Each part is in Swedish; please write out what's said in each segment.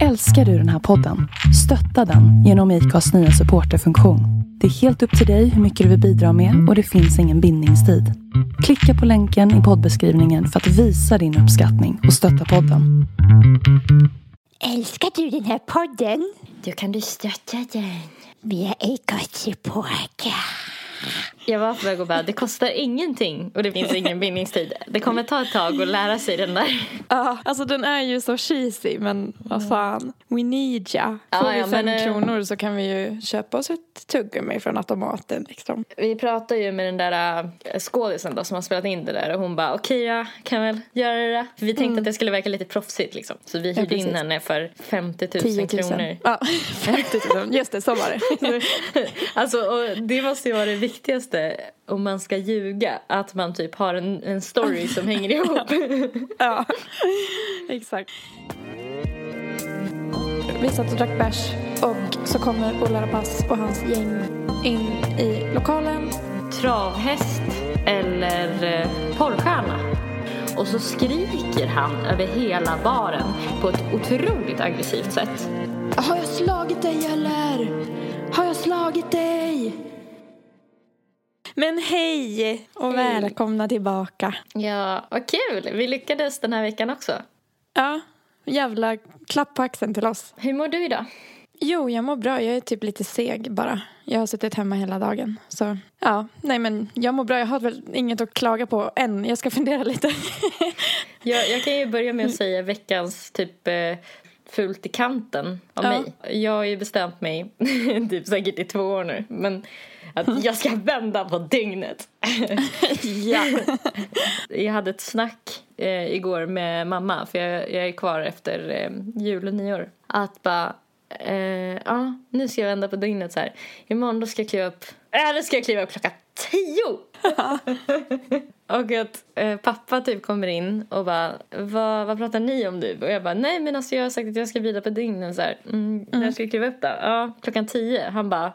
Älskar du den här podden? Stötta den genom IKAs nya supporterfunktion. Det är helt upp till dig hur mycket du vill bidra med och det finns ingen bindningstid. Klicka på länken i poddbeskrivningen för att visa din uppskattning och stötta podden. Älskar du den här podden? Då kan du stötta den. Via Acast Supporter. Jag var på väg och bara, det kostar ingenting och det finns ingen bindningstid. Det kommer ta ett tag att lära sig den där. Ja, alltså den är ju så cheesy men vad fan, we need ya. Får Ja, vi ja, fem men, eh, kronor så kan vi ju köpa oss ett tuggummi från automaten liksom. Vi pratade ju med den där äh, skådisen då som har spelat in det där och hon bara okej jag kan väl göra det där. För vi tänkte att det skulle verka lite proffsigt liksom. Så vi hyrde in precis. henne för 50 000, 10 000. kronor. Ja, 50 000. Just det, så var det. alltså och det måste ju vara det viktigaste om man ska ljuga. Att man typ har en, en story som hänger ihop. Ja, exakt. Vi satt och drack bärs och så kommer Ola Rapace och hans gäng in i lokalen. Travhäst eller eh, porrstjärna. Och så skriker han över hela baren på ett otroligt aggressivt sätt. Har jag slagit dig eller? Har jag slagit dig? Men hej och Hej. välkomna tillbaka. Ja, vad kul! Vi lyckades den här veckan också. Ja, jävla klapp på axeln till oss. Hur mår du idag? Jo, jag mår bra. Jag är typ lite seg bara. Jag har suttit hemma hela dagen. Så ja, nej men jag mår bra. Jag har väl inget att klaga på än. Jag ska fundera lite. Jag, jag kan ju börja med att säga veckans typ eh, fult i kanten av Ja. mig. Jag har ju bestämt mig, typ säkert i två år nu, men att jag ska vända på dygnet. ja. Jag hade ett snack eh, igår med mamma, för jag, jag är kvar efter eh, jul och nyår. Att bara, eh, ja, nu ska jag vända på dygnet så här. Imorgon då ska jag kliva upp, äh, då ska jag kliva upp klockan tio! och att eh, pappa typ kommer in och bara, vad, vad pratar ni om nu? Och jag bara, nej men alltså jag har sagt att jag ska vila på dygnet så här. Mm, När ska jag kliva upp då? Ja, klockan tio. Han bara,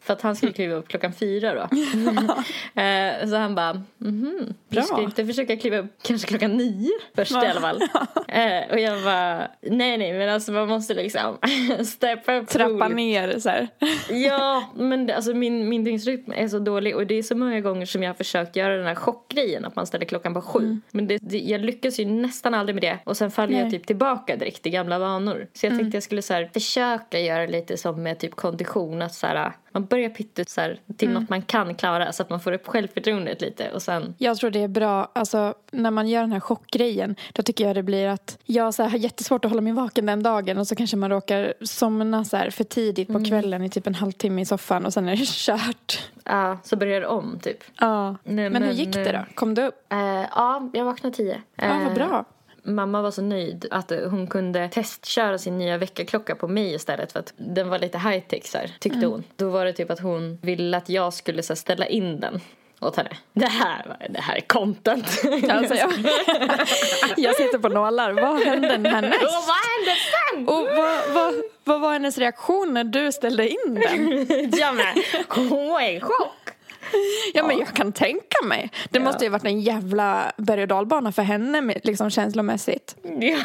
för att han skulle kliva upp klockan fyra då. eh, så han bara, mhm, du ska inte försöka kliva upp kanske klockan nio först i alla fall. eh, och jag bara, nej nej men alltså man måste liksom steppa upp Trappa ner så här. Ja, men det, alltså min, min dygnsrytm är så dålig och det är så många gånger som jag har försökt göra den här chockgrejen att man ställer klockan på sju. Men det, det, jag lyckas ju nästan aldrig med det och sen faller jag Nej. typ tillbaka direkt i gamla vanor. Så jag tänkte jag skulle så här, försöka göra lite som med typ kondition att så här, man börjar pyttet så här, till något man kan klara så att man får upp självförtroendet lite och sen Jag tror det är bra, alltså när man gör den här chockgrejen då tycker jag det blir att jag så här, har jättesvårt att hålla mig vaken den dagen och så kanske man råkar somna så här för tidigt på kvällen i typ en halvtimme i soffan och sen är det kört. ja, så börjar det om typ. Ja. Nej, men, hur men, gick det då? eh, Kom du upp? Eh, ja, jag vaknade tio. Ja, vad Eh, bra. Mamma var så nöjd att hon kunde testköra sin nya väckarklocka på mig istället för att den var lite high tech så här, tyckte hon. Då var det typ att hon ville att jag skulle så här, ställa in den åt henne. Det här, det här är content. Alltså, jag, jag sitter på nålar. Vad hände härnäst? Och vad hände sen? Och vad, vad, vad var hennes reaktion när du ställde in den? Ja men hon var i chock. Ja, men jag kan tänka mig. Det måste ju varit en jävla berg och dalbana för henne liksom känslomässigt. Ja.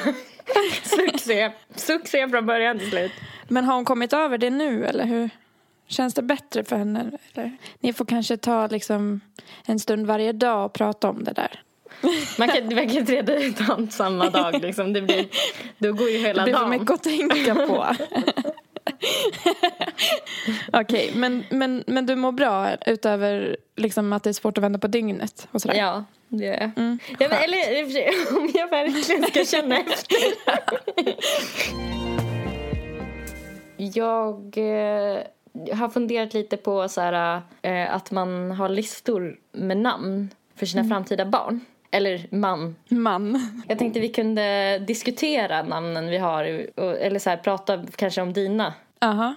Succé. Succé från början till slut. Men har hon kommit över det nu eller hur? Känns det bättre för henne? Eller? Ni får kanske ta liksom en stund varje dag och prata om det där. Man kan, man kan inte reda ut allt samma dag liksom. Det blir, då går ju Det hela blir för dagen. mycket att tänka på. Okej, men, men, men du mår bra utöver liksom att det är svårt att vända på dygnet och sådär? Ja, det gör jag. Mm, ja, men, eller om jag verkligen ska känna efter. jag eh, har funderat lite på så här, eh, att man har listor med namn för sina framtida barn. Eller man. Man. Jag tänkte vi kunde diskutera namnen vi har eller så här, prata kanske om dina. Aha.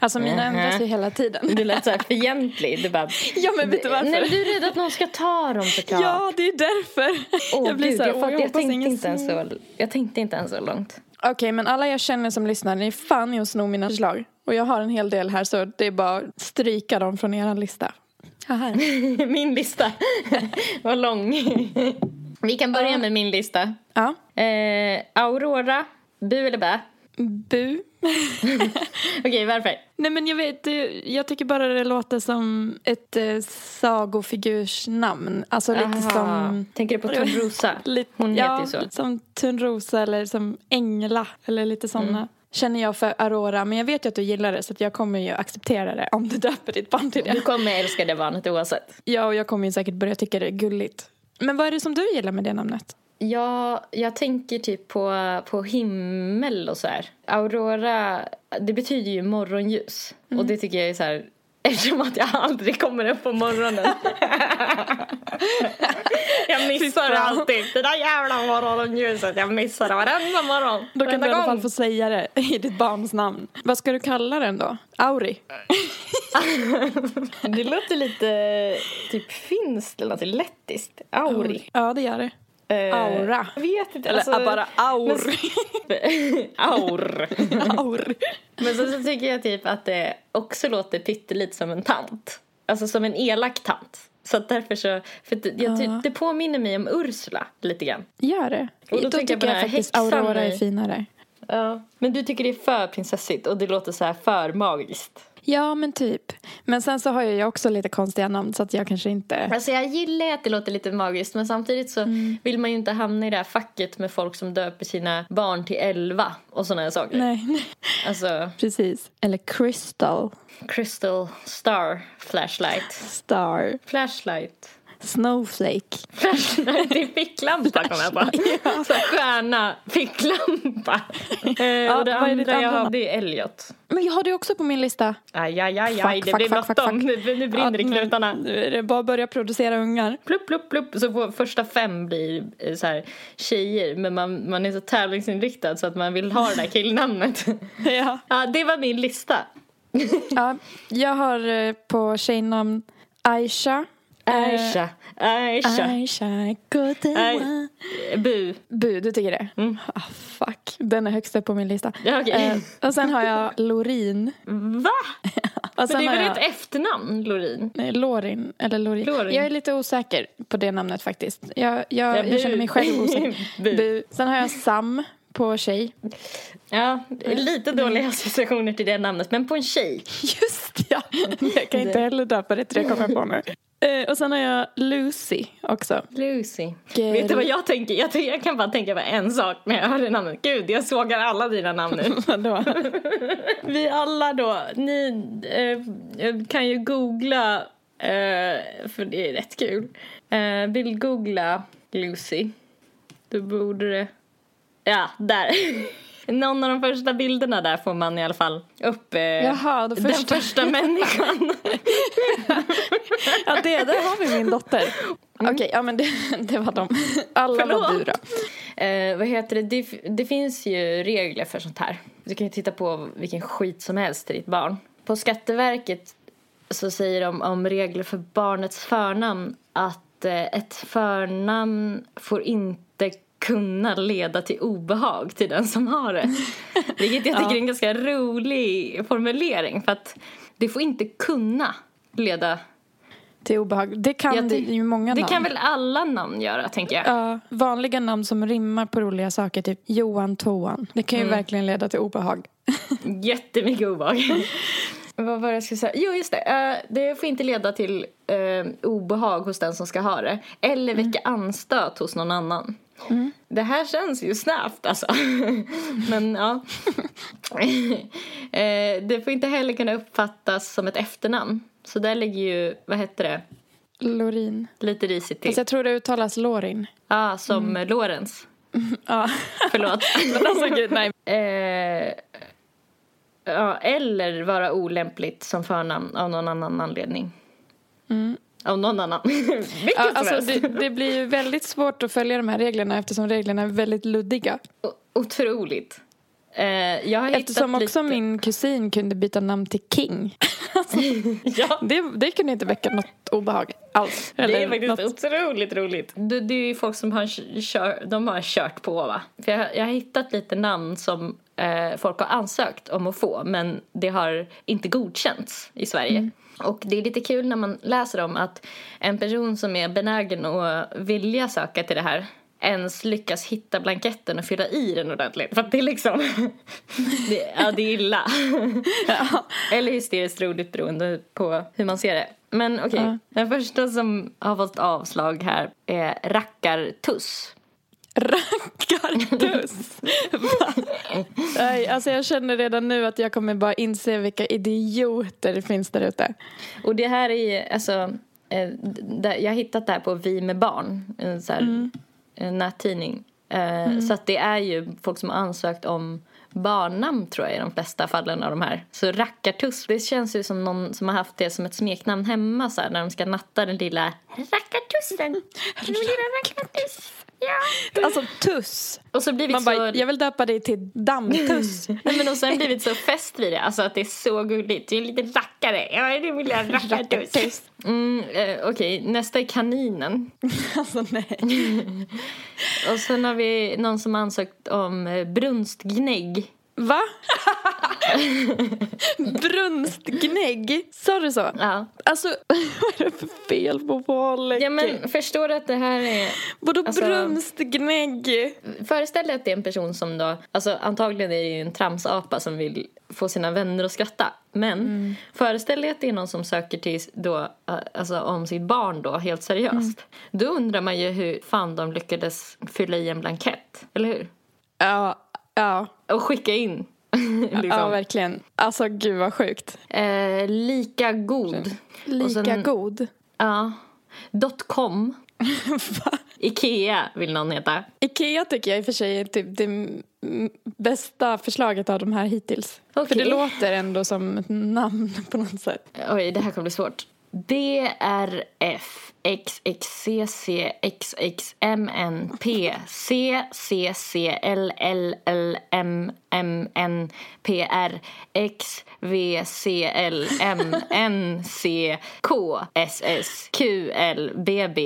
Alltså mina Mhm. ändras ju hela tiden. Du lät så här fientlig. Du bara, Ja, men vet du varför? Nej, du är rädd att någon ska ta dem såklart. Ja, det är därför. Åh, jag blir gud, så här, jag, fatt, jag jag, tänkte inte ens så, jag tänkte inte ens så långt. Okej, men alla jag känner som lyssnar, ni är fan i att sno mina förslag. Och jag har en hel del här så det är bara att stryka dem från er lista. Min lista var lång. Vi kan börja med min lista. Ja. Eh, Aurora, bu eller bä? Bu. Okej, varför? Nej men jag vet, det- jag tycker bara det låter som ett eh, sagofigursnamn. Alltså lite Aha. som... Tänker du på Törnrosa? Hon ja, heter ju så. som Törnrosa eller som Engla eller lite sådana. Mm. Känner jag för Aurora, men jag vet ju att du gillar det så jag kommer ju acceptera det om du döper ditt barn till Du det. kommer älska det barnet oavsett. Ja, och jag kommer ju säkert börja tycka det är gulligt. Men vad är det som du gillar med det namnet? Ja, jag tänker typ på, på himmel och så här. Aurora, det betyder ju morgonljus. Och det tycker jag är så här, eftersom att jag aldrig kommer upp på morgonen. jag missar alltid. Det där jävla morgonljuset, jag missar det varenda morgon. Då kan du i alla fall få säga det i ditt barns namn. Vad ska du kalla den då? Auri? Det låter lite typ finskt eller något lettiskt. Auri. Ja, det gör det. Eh, Aura. Jag vet inte. Eller alltså- bara aur. Aur. aur. Men så, så tycker jag typ att det också låter pyttelite som en tant. Alltså som en elak tant. Så att därför så, för det, jag, Ja. det påminner mig om Ursula lite grann. Gör det. Och då då jag tycker jag, här faktiskt Aurora är finare. Ja. Men du tycker det är för prinsessigt och det låter så här för magiskt. Ja, men typ. Men sen så har jag ju också lite konstiga namn så att jag kanske inte... Alltså jag gillar att det låter lite magiskt men samtidigt så Mm. vill man ju inte hamna i det här facket med folk som döper sina barn till elva och sådana här saker. Nej, nej. Alltså Precis. Eller Crystal Crystal Star Flashlight. Star. Flashlight. Snowflake. Flashlight i ficklampa kom jag på. Så stjärna, ficklampa. Eh, och det är andra jag har, det är Elliot. Men jag har det också på min lista. Aj, aj, aj, aj, Fuck, det fuck, blir bråttom. Nu, nu brinner det i Ja, knutarna. Nu är det bara att börja producera ungar. Plupp, plupp, plupp. Så på första fem blir eh, så här tjejer. Men man, man är så tävlingsinriktad så att man vill ha det där killnamnet. Ja. ja, det var min lista. ja. Jag har eh, på tjejnamn Aisha. Aisha, Aisha. Aisha, Nej. Bu. Bu, du tycker det? Mm. Ah, fuck, den är högst upp på min lista. Ja, okej. Eh, och sen har jag Lorin. Va? Och sen det är väl jag, ett efternamn, Lorin? Nej, Lorin. Eller Lorin. Lorin. Jag är lite osäker på det namnet faktiskt. Jag, jag, Ja, jag känner mig själv osäker. Bu. Bu. Sen har jag Sam på tjej. Ja, lite dåliga associationer till det namnet, men på en tjej. Just ja! Jag kan inte heller döpa det till det kommer jag på nu. Eh, och sen har jag Lucy också. Lucy. Gud. Vet du vad jag tänker? Jag, tänker- jag kan bara tänka på en sak när jag hör det namnet. Gud, jag sågar alla dina namn nu. Vadå? Vi alla då, ni eh, kan ju googla, eh, för det är rätt kul. Eh, vill googla Lucy. Då borde det... Ja, där. Någon av de första bilderna där får man i alla fall upp eh, Jaha, den första- första människan. Ja, det, där har vi min dotter. Okej, ja men det, det var de. Alla var Förlåt. du då. Eh, vad heter det? det? Det finns ju regler för sånt här. Du kan ju titta på vilken skit som helst till ditt barn. På Skatteverket så säger de om regler för barnets förnamn att eh, ett förnamn får inte kunna leda till obehag till den som har det. Vilket jag tycker är en ganska rolig formulering för att det får inte kunna leda Till obehag. Det kan Jag det ju många Det namn. kan väl alla namn göra tänker jag. Ja, vanliga namn som rimmar på roliga saker, typ Johan Toan. Det kan ju Mm. verkligen leda till obehag. Jättemycket obehag. Vad var det jag skulle säga? Jo, just det. Eh, det får inte leda till eh, obehag hos den som ska ha det. Eller väcka anstöt hos någon annan. Det här känns ju snävt alltså. Men ja. eh, det får inte heller kunna uppfattas som ett efternamn. Så där ligger ju, vad heter det, Lorin. lite risigt till. Fast jag tror det uttalas Lorin. Ja, som mm. Lorentz. Ja. Förlåt. Men alltså gud, nej. Eh, ja, eller vara olämpligt som förnamn av någon annan anledning. Av någon annan. Vilket Ja, alltså, det, det blir ju väldigt svårt att följa de här reglerna eftersom reglerna är väldigt luddiga. O- Otroligt. Eh, jag har Eftersom också lite... min kusin kunde byta namn till King. Ja, Det, det kunde inte väcka något obehag alls. det är Eller faktiskt något. otroligt roligt. Det, det är ju folk som har, kör, de har kört på va? För jag, jag har hittat lite namn som eh, folk har ansökt om att få men det har inte godkänts i Sverige. Och det är lite kul när man läser om att en person som är benägen att vilja söka till det här ens lyckas hitta blanketten och fylla i den ordentligt. För att det är liksom, det, ja det är illa. Eller hysteriskt roligt beroende på hur man ser det. Men okej, Ja. den första som har fått avslag här är rackartuss. Rackartuss! Nej, alltså jag känner redan nu att jag kommer bara inse vilka idioter det finns där ute. Och det här är alltså, eh, jag har hittat det här på Vi med barn, en så här, en nättidning. Eh, Så att det är ju folk som har ansökt om barnnamn tror jag i de flesta fallen av de här. Så rackartuss, det känns ju som någon som har haft det som ett smeknamn hemma så här, när de ska natta den lilla rackartussen. Den lilla rackartuss. Ja. Alltså tuss. Och så blivit Man så... bara, jag vill döpa dig till dammtuss. Nej, men och sen blivit så fäst vid det, alltså att det är så gulligt. Du är en liten rackare. Ja, det vill jag rackartuss. Mm, eh, Okej, nästa är kaninen. alltså nej. Och sen har vi någon som ansökt om eh, brunstgnägg. Va? Brunstgnägg? Sa du så? Ja. Alltså, vad är det för fel på Paul? ja, men förstår du att det här är... Vadå alltså- brunstgnägg? Föreställ dig att det är en person som då... Alltså antagligen är det ju en tramsapa som vill få sina vänner att skratta. Men föreställ dig att det är någon som söker till då, eh, alltså om sitt barn då, helt seriöst. Då undrar man ju hur fan de lyckades fylla i en blankett. Eller hur? Ja, ja. Och skicka in. Ja, liksom. verkligen. Alltså gud vad sjukt. eh, lika god. Lika Och sen- god. Ja. Dot com. Ikea vill någon heta. Ikea tycker jag i och för sig är typ det bästa förslaget av de här hittills. För Okej. det låter ändå som ett namn på något sätt. Oj, det här kommer bli svårt. DRF XXCC XXMNP CCCLLLMMNPR XVCLMNCKSSQLBB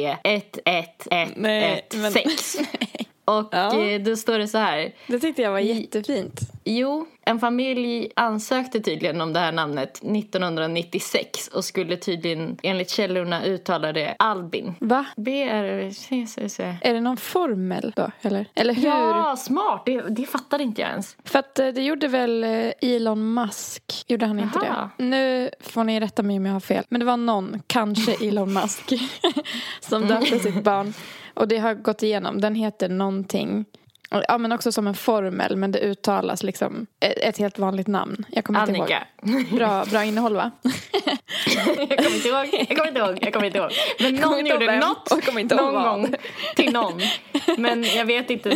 Nej, men- 1116. Och Ja. eh, då står det så här. Det tyckte jag var jättefint. Jo, en familj ansökte tydligen om det här namnet 1996 och skulle tydligen enligt källorna uttala det Albin. Va? B-R-C-C-C. Är det någon formel då? Eller, eller hur? Ja, smart! Det, det fattade inte jag ens. För att eh, det gjorde väl eh, Elon Musk? Gjorde han inte Jaha. det? Nu får ni rätta mig om jag har fel. Men det var någon, kanske Elon Musk, som döpte sitt barn. Och det har gått igenom. Den heter någonting. Ja men också som en formel men det uttalas liksom ett, helt vanligt namn. Jag kommer inte Annika. ihåg. Bra, bra innehåll va? jag kommer inte ihåg, jag kommer inte ihåg, jag kommer inte ihåg. Men någon inte ihåg gjorde vem, något och inte ihåg någon vad. gång till någon. Men jag vet inte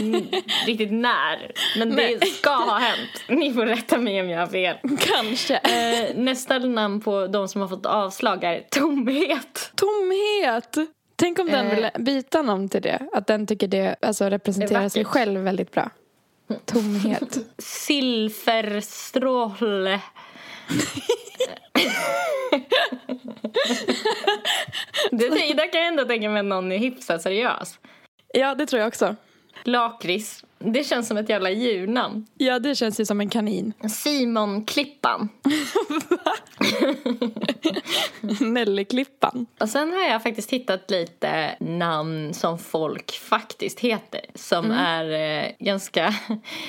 riktigt när. Men Nej. det ska ha hänt. Ni får rätta mig om jag har fel. Kanske. Eh, nästa namn på de som har fått avslag är Tomhet. Tomhet! Tänk om den Eh. vill byta namn till det. Att den tycker det alltså, representerar sig själv väldigt bra. Tomhet. Silverstråle. det, där kan jag ändå tänka mig att någon är hyfsat seriös. Ja, det tror jag också. Lakrits. Det känns som ett jävla djurnamn. Ja, det känns ju som en kanin. Simon Klippan. Nellyklippan. Och sen har jag faktiskt hittat lite namn som folk faktiskt heter. Som är eh, ganska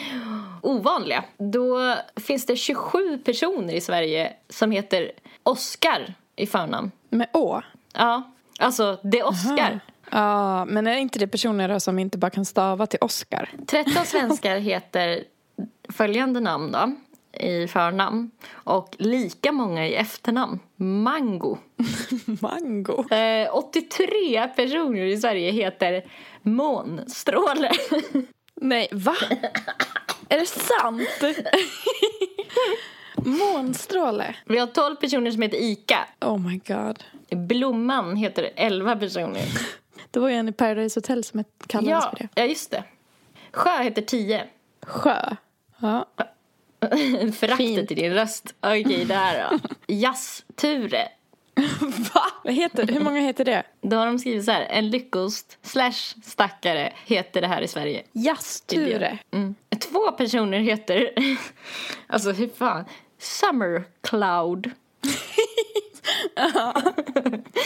ovanliga. Då finns det 27 personer i Sverige som heter Oscar i förnamn. Med å. Ja, alltså det Oscar. Ja, men är inte det personer då som inte bara kan stava till Oscar? 13 svenskar heter följande namn då i förnamn och lika många i efternamn. Mango. Mango. Eh, 83 personer i Sverige heter Månstråle. Nej, va? är det sant? Månstråle. Vi har 12 personer som heter Ica. Oh my god. Blomman heter 11 personer. Det var ju en i Paradise Hotel som kallades Ja, för det. ja, just det. Sjö heter 10. Sjö. Ja. Föraktet i din röst. Okej, där då. Jazzture. Va? Vad heter, hur många heter det? Då har de skrivit så här. En lyckost slash stackare heter det här i Sverige. Jazzture. Mm. Två personer heter, alltså hur fan, Summer Cloud.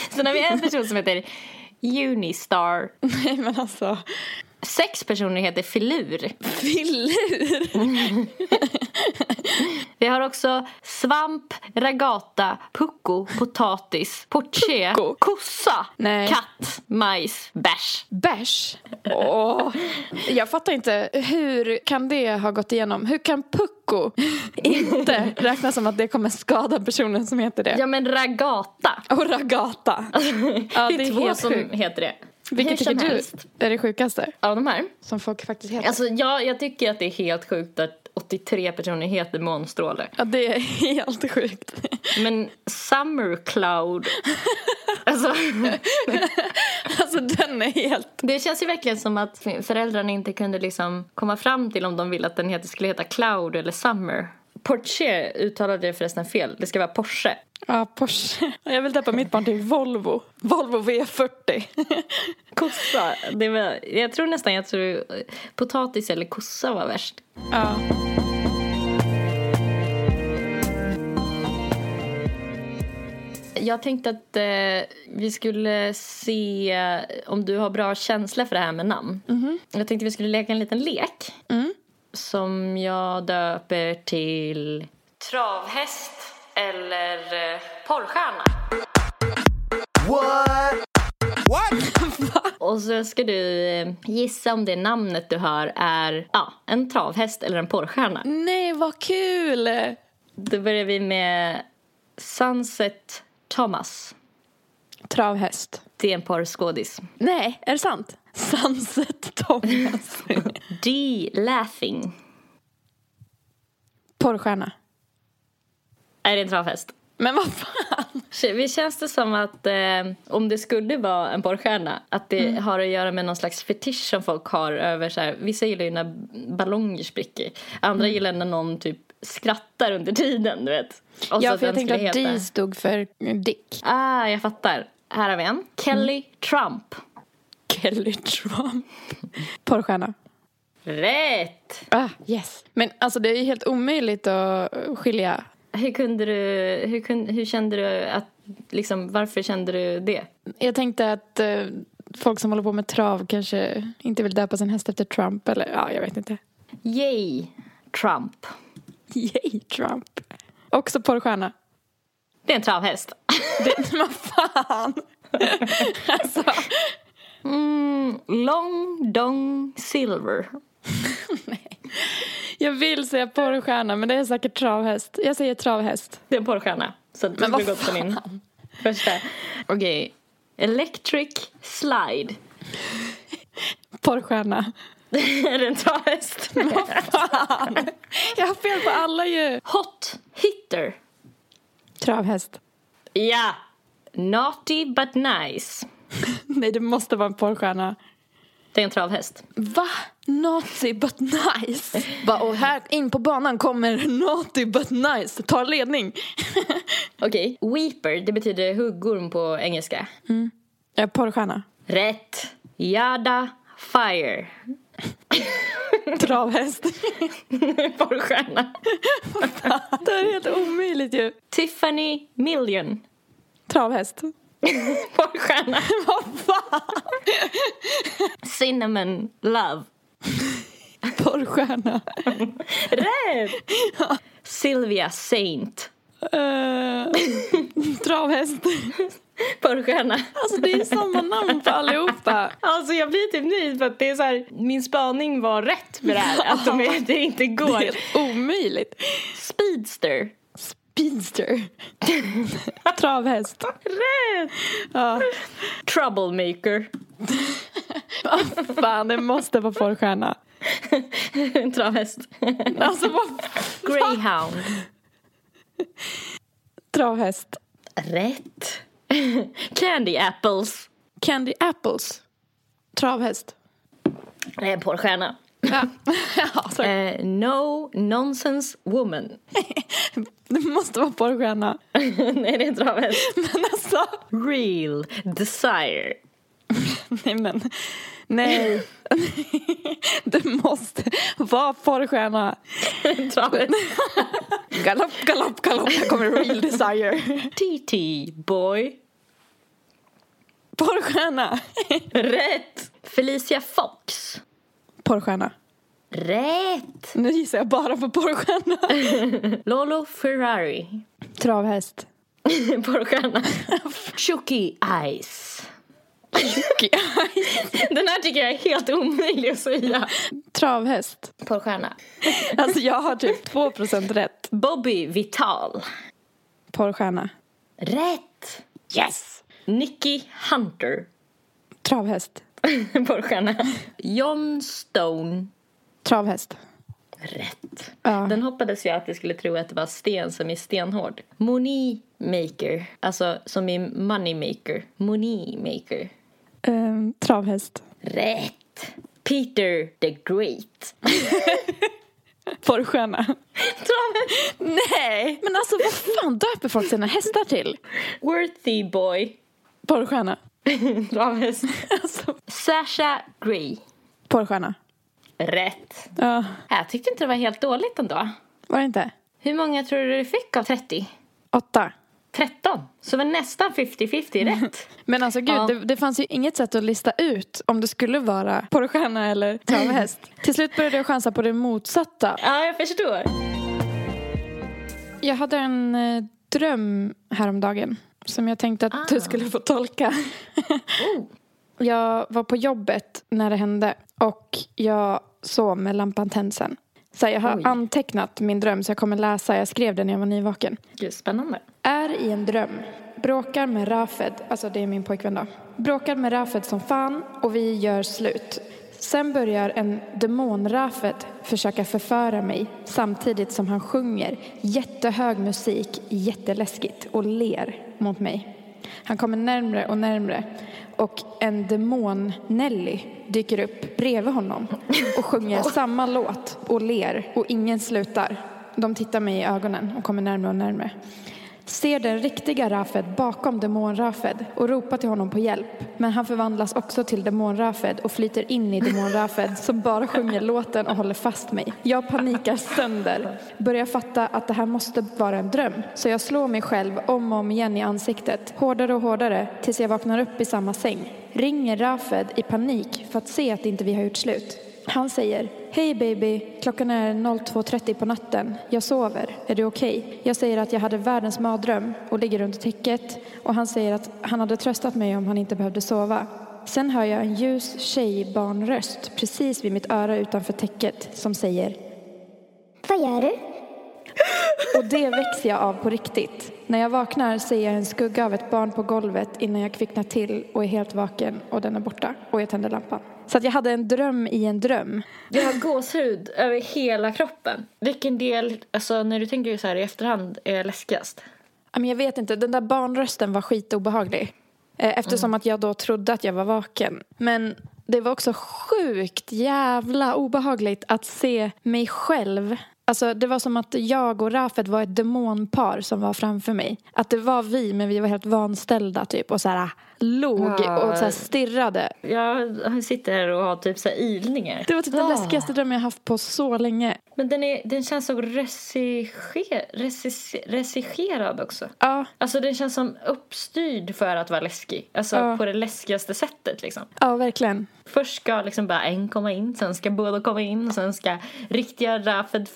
Sen har vi en person som heter Unistar. Nej men alltså. Sex personer heter filur. Filur. Vi har också svamp, ragata, pucko, potatis, porché, Pucko? kossa, Nej. katt, majs, bärs. Bärs. Åh. Jag fattar inte. Hur kan det ha gått igenom? Hur kan pucko inte räknas som att det kommer skada personen som heter det? Ja men ragata. Och ragata. Ja, det är två helt som sjukt. heter det. Vilket tycker du helst. är det sjukaste Av de här? som folk faktiskt heter? Alltså jag, jag tycker att det är helt sjukt att 83 personer heter månstråle. Ja, det är helt sjukt. Men Summer Cloud. alltså, Alltså den är helt... det känns ju verkligen som att föräldrarna inte kunde liksom komma fram till om de ville att den heter, skulle heta Cloud eller Summer. Porsche uttalade det förresten fel. Det ska vara Porsche. Ja, Porsche. Jag vill döpa mitt barn till Volvo. Volvo V40. Kossa. Det var, jag tror nästan jag tror potatis eller kossa var värst. Ja. Jag tänkte att eh, vi skulle se om du har bra känsla för det här med namn. Jag tänkte vi skulle leka en liten lek. Som jag döper till travhäst eller eh, porrstjärna. Och så ska du eh, gissa om det namnet du hör är ja, en travhäst eller en porrstjärna. Nej, vad kul! Då börjar vi med Sunset Thomas. Travhäst. Det är en porrskådis. Nej, är det sant? Sunset Thomas. D. Laughing. Porrstjärna. Är det en travhäst? Men vad fan? Vi känns det som att eh, om det skulle vara en porrstjärna att det har att göra med någon slags fetisch som folk har över så här, vissa gillar ju när ballonger spricker, andra gillar när någon typ skrattar under tiden, du vet. Och Ja, för jag tänkte att heta- D stod för Dick. Ah, jag fattar. Här har vi en. Kelly Trump. Kelly Trump. Porrstjärna. Rätt! Ah, yes. Men alltså det är ju helt omöjligt att skilja. Hur kunde du, hur, kunde, hur kände du att, liksom, varför kände du det? Jag tänkte att eh, folk som håller på med trav kanske inte vill döpa sin häst efter Trump eller ja, jag vet inte. Yay, Trump. Yay, Trump. Också porrstjärna. Det är en travhäst. Det, vad fan? alltså, Mm, long Dong Silver. jag vill säga porrstjärna men det är säkert travhäst. Jag säger travhäst. Det är en porrstjärna. Så det skulle vad gått på min första. Okej. Electric Slide. Porrstjärna. är det en travhäst? Fan. Jag har fel på alla ju. Hot Hitter. Travhäst. Ja. Naughty but nice. Nej, det måste vara en porrstjärna. Det är en travhäst. Va? Naughty but nice. Va, och här in på banan kommer naughty but nice. Ta ledning. Okej. Weeper, det betyder huggorm på engelska. Ja, porrstjärna. Rätt. Yada Fire. Travhäst. Porrstjärna. det är helt omöjligt ju. Tiffany Million. Travhäst. Porrstjärna. Vad fan? Cinnamon Love. Porrstjärna. Rätt! Sylvia Saint. Uh, travhäst. Porrstjärna. Alltså det är samma namn på allihopa. Alltså jag blir typ nöjd för att det är så här, min spaning var rätt med det här. Att de är, det inte Det går. är helt omöjligt. Speedster. Speedster. Travhäst. Rätt! Ja. Troublemaker. Fan, det måste vara porrstjärna. Travhäst. Alltså vad... Greyhound. Travhäst. Rätt. Candy Apples. Candy Apples. Travhäst. En porrstjärna. Ja. ja. Eh, no Nonsense Woman. Det måste vara porrstjärna. Nej, det är en travhäst. Men alltså... Real Desire. Nej men... Nej. Det måste vara porrstjärna. Galopp, galopp, galopp. Här kommer Real Desire. TT Boy. Porrstjärna. Rätt! Felicia Fox. Porrstjärna. Rätt! Nu gissar jag bara på porrstjärna. Lolo Ferrari. Travhäst. Porrstjärna. Chucky Den här tycker jag är helt omöjlig att säga. Travhäst. Porrstjärna. Alltså jag har typ 2% rätt. Bobby Vital. Porrstjärna. Rätt! Yes! Nicky Hunter. Travhäst. Porrstjärna. John Stone. Travhäst. Rätt. Ja. Den hoppades jag att jag skulle tro att det var sten som är stenhård. Money maker. Alltså som i money maker. Money maker. Ehm, travhäst. Rätt! Peter the Great. Porrstjärna. Travet. Nej! Men alltså vad fan döper folk sina hästar till? Worthy boy. Porrstjärna. Travhäst. Alltså. Sasha Grey. Porrstjärna. Rätt. Ja, Jag tyckte inte det var helt dåligt ändå. var det inte? Hur många tror du du fick av 30? Åtta. 13. Så det var nästan 50-50 rätt. Men alltså gud, Ja. det, det fanns ju inget sätt att lista ut om det skulle vara porrstjärna eller travhäst. Till slut började jag chansa på det motsatta. ja, jag förstår. Jag hade en eh, dröm häromdagen som jag tänkte att du skulle få tolka. Oh. Jag var på jobbet när det hände och jag sov med lampan tänd sen. Så jag har Oj. antecknat min dröm så jag kommer läsa. Jag skrev det när jag var nyvaken. Gud, spännande. Är i en dröm. Bråkar med Rafed, alltså det är min pojkvän då. Bråkar med Rafed som fan och vi gör slut. Sen börjar en demon-Rafed försöka förföra mig samtidigt som han sjunger jättehög musik, jätteläskigt och ler mot mig. Han kommer närmre och närmre och en demon-Nelly dyker upp bredvid honom och sjunger samma låt och ler och ingen slutar. De tittar mig i ögonen och kommer närmre och närmre. Ser den riktiga Rafed bakom demon-Rafed och ropar till honom på hjälp. Men han förvandlas också till demon-Rafed och flyter in i demon-Rafed som bara sjunger låten och håller fast mig. Jag panikar sönder, börjar fatta att det här måste vara en dröm. Så jag slår mig själv om och om igen i ansiktet, hårdare och hårdare tills jag vaknar upp i samma säng. Ringer Rafed i panik för att se att inte vi har gjort slut. Han säger Hej baby, klockan är 02.30 på natten. Jag sover. Är du okej? Jag säger att jag hade världens mardröm och ligger under täcket och han säger att han hade tröstat mig om han inte behövde sova. Sen hör jag en ljus tjejbarnröst precis vid mitt öra utanför täcket som säger Vad gör du? och det växer jag av på riktigt. När jag vaknar ser jag en skugga av ett barn på golvet innan jag kvicknar till och är helt vaken och den är borta och jag tänder lampan. Så att jag hade en dröm i en dröm. Jag har gåshud över hela kroppen. Vilken del, alltså när du tänker så här i efterhand, är läskigast? Men jag vet inte, den där barnrösten var skitobehaglig. Eh, Eftersom att jag då trodde att jag var vaken. Men det var också sjukt jävla obehagligt att se mig själv. Alltså det var som att jag och Rafet var ett demonpar som var framför mig. Att det var vi men vi var helt vanställda typ och så här log Ja. och så här stirrade. Jag sitter här och har typ så här ilningar. Det var typ den Ah. läskigaste drömmen jag haft på så länge. Men den, är, den känns så regisser, regis, regisserad också. Ja, Alltså den känns som uppstyrd för att vara läskig. Alltså Ja. på det läskigaste sättet liksom. ja verkligen. Först ska liksom bara en komma in, sen ska båda komma in, sen ska riktiga Rafed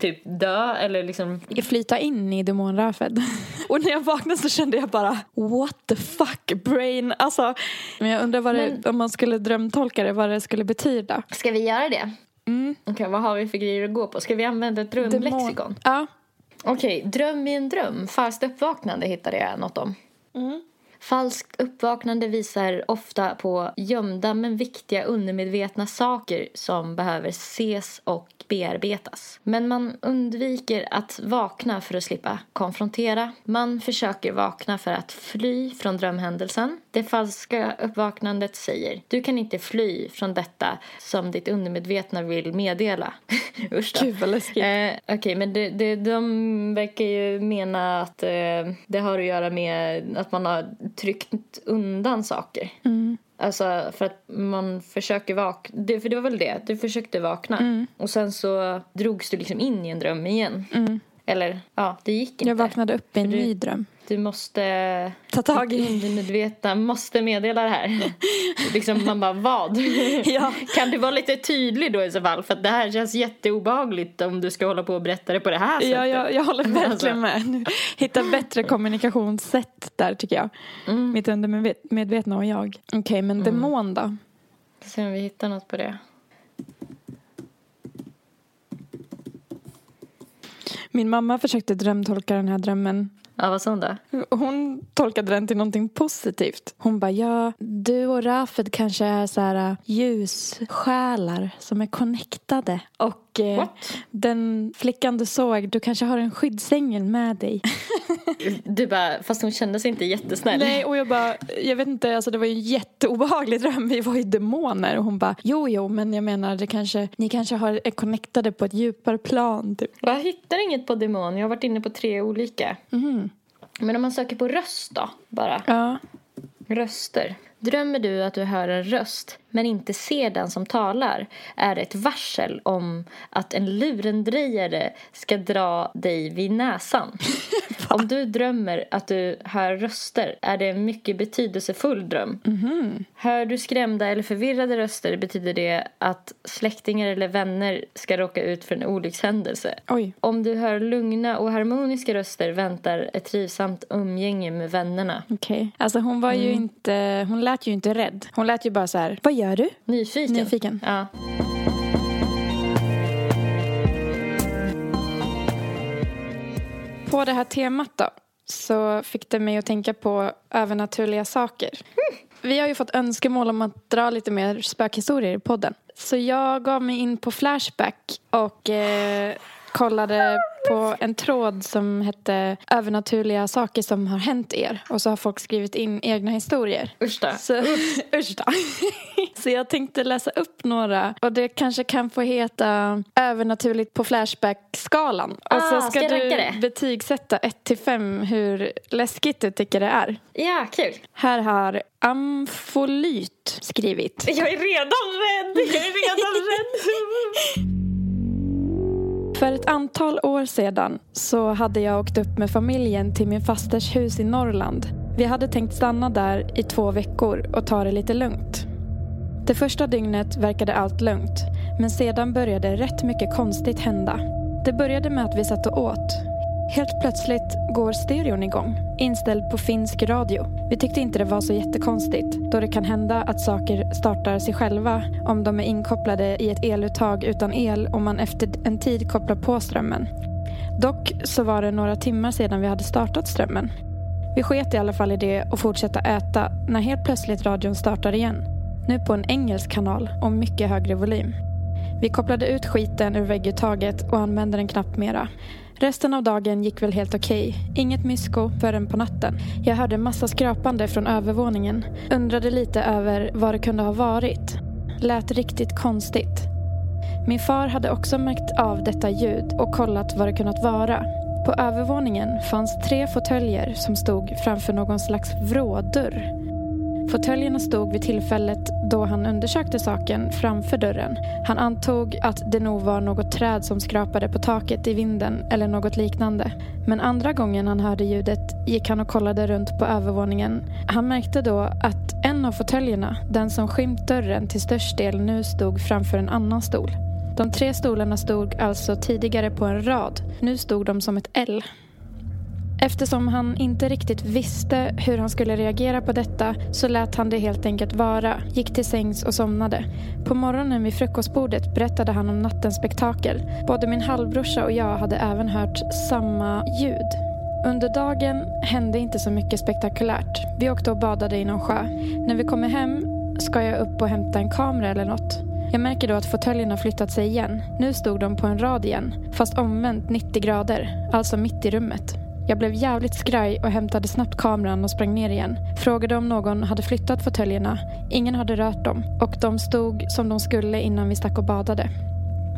typ dö eller liksom flyta in i demon-Rafed. Och när jag vaknade så kände jag bara what the fuck brain. Alltså, men jag undrar vad det, Men- om man skulle drömtolka det, vad det skulle betyda. Ska vi göra det? Mm. Okej, vad har vi för grejer att gå på? Ska vi använda ett drömlexikon? Ja. Okej, dröm i en dröm. Falskt uppvaknande hittade jag något om. Falskt uppvaknande visar ofta på gömda men viktiga undermedvetna saker som behöver ses och bearbetas. Men man undviker att vakna för att slippa konfrontera. Man försöker vakna för att fly från drömhändelsen. Det falska uppvaknandet säger du kan inte fly från detta som ditt undermedvetna vill meddela. Usch då. Gud vad läskigt. Eh, Okej, men det, det, de verkar ju mena att eh, det har att göra med att man har tryckt undan saker. Alltså för att man försöker vakna. Det, för det var väl det, du försökte vakna. Och sen så drogs du liksom in i en dröm igen. Eller ja, det gick inte. Jag vaknade upp i en du- ny dröm. Du måste... Ta tag i... Undermedvetna måste meddela det här. liksom man bara, vad? Ja. kan du vara lite tydlig då i så fall? För det här känns jätteobehagligt om du ska hålla på och berätta det på det här sättet. Ja, jag, jag håller verkligen Alltså. med. Hitta bättre kommunikationssätt där tycker jag. Mm. Mitt undermedvetna och jag. Okej, men demon då? Se om vi hittar något på det. Min mamma försökte drömtolka den här drömmen. Ja, vad sa hon då? Hon tolkade den till någonting positivt. Hon bara, ja, du och Rafed kanske är så här äh, ljussjälar som är connectade. Och What? den flickan du såg, du kanske har en skyddsängel med dig. Du bara, fast hon kände sig inte jättesnäll. Nej, och jag bara, jag vet inte, alltså det var ju en jätteobehaglig dröm. Vi var ju demoner. Och hon bara, jo, jo, men jag menar, det kanske, ni kanske har, är connectade på ett djupare plan. Typ. Jag hittar inget på demon. Jag har varit inne på tre olika. Mhm. Men om man söker på röst då, bara. Ja. Röster. Drömmer du att du hör en röst men inte ser den som talar är ett varsel om att en lurendrejare ska dra dig vid näsan. om du drömmer att du hör röster är det en mycket betydelsefull dröm. Hör du skrämda eller förvirrade röster betyder det att släktingar eller vänner ska råka ut för en olyckshändelse. Oj. Om du hör lugna och harmoniska röster väntar ett trivsamt umgänge med vännerna. Okej. Alltså hon var ju inte, hon lät ju inte rädd. Hon lät ju bara så här, vad gör du? Nyfiken. Nyfiken. Ja. På det här temat då så fick det mig att tänka på övernaturliga saker. Vi har ju fått önskemål om att dra lite mer spökhistorier i podden. Så jag gav mig in på Flashback och eh, kollade på en tråd som hette övernaturliga saker som har hänt er. Och så har folk skrivit in egna historier. Usch. Så, usch så jag tänkte läsa upp några och det kanske kan få heta övernaturligt på Flashback-skalan. Och Ah, så ska, ska jag du betygsätta 1 till 5 hur läskigt du tycker det är. Ja, kul. Här har Amfolyt skrivit. Jag är redan rädd. Jag är redan rädd. För ett antal år sedan så hade jag åkt upp med familjen till min fasters hus i Norrland. Vi hade tänkt stanna där i två veckor och ta det lite lugnt. Det första dygnet verkade allt lugnt, men sedan började rätt mycket konstigt hända. Det började med att vi satt och åt. Helt plötsligt går stereon igång, inställd på finsk radio. Vi tyckte inte det var så jättekonstigt, då det kan hända att saker startar sig själva om de är inkopplade i ett eluttag utan el och man efter en tid kopplar på strömmen. Dock så var det några timmar sedan vi hade startat strömmen. Vi sket i alla fall i det och fortsatte äta när helt plötsligt radion startar igen. Nu på en engelsk kanal och mycket högre volym. Vi kopplade ut skiten ur vägguttaget och använde den knappt mera. Resten av dagen gick väl helt okej. Inget mysko förrän på natten. Jag hörde massa skrapande från övervåningen. Undrade lite över vad det kunde ha varit. Lät riktigt konstigt. Min far hade också märkt av detta ljud och kollat vad det kunnat vara. På övervåningen fanns tre fåtöljer som stod framför någon slags vrådörr. Fåtöljerna stod vid tillfället då han undersökte saken framför dörren. Han antog att det nog var något träd som skrapade på taket i vinden eller något liknande. Men andra gången han hörde ljudet gick han och kollade runt på övervåningen. Han märkte då att en av fåtöljerna, den som skymt dörren till störst del nu stod framför en annan stol. De tre stolarna stod alltså tidigare på en rad. Nu stod de som ett L. Eftersom han inte riktigt visste hur han skulle reagera på detta så lät han det helt enkelt vara, gick till sängs och somnade. På morgonen vid frukostbordet berättade han om nattens spektakel. Både min halvbrorsa och jag hade även hört samma ljud. Under dagen hände inte så mycket spektakulärt. Vi åkte och badade i någon sjö. När vi kommer hem ska jag upp och hämta en kamera eller något. Jag märker då att fåtöljen har flyttat sig igen. Nu stod de på en rad igen, fast omvänt 90 grader, alltså mitt i rummet. Jag blev jävligt skraj och hämtade snabbt kameran och sprang ner igen. Frågade om någon hade flyttat fåtöljerna. Ingen hade rört dem och de stod som de skulle innan vi stack och badade.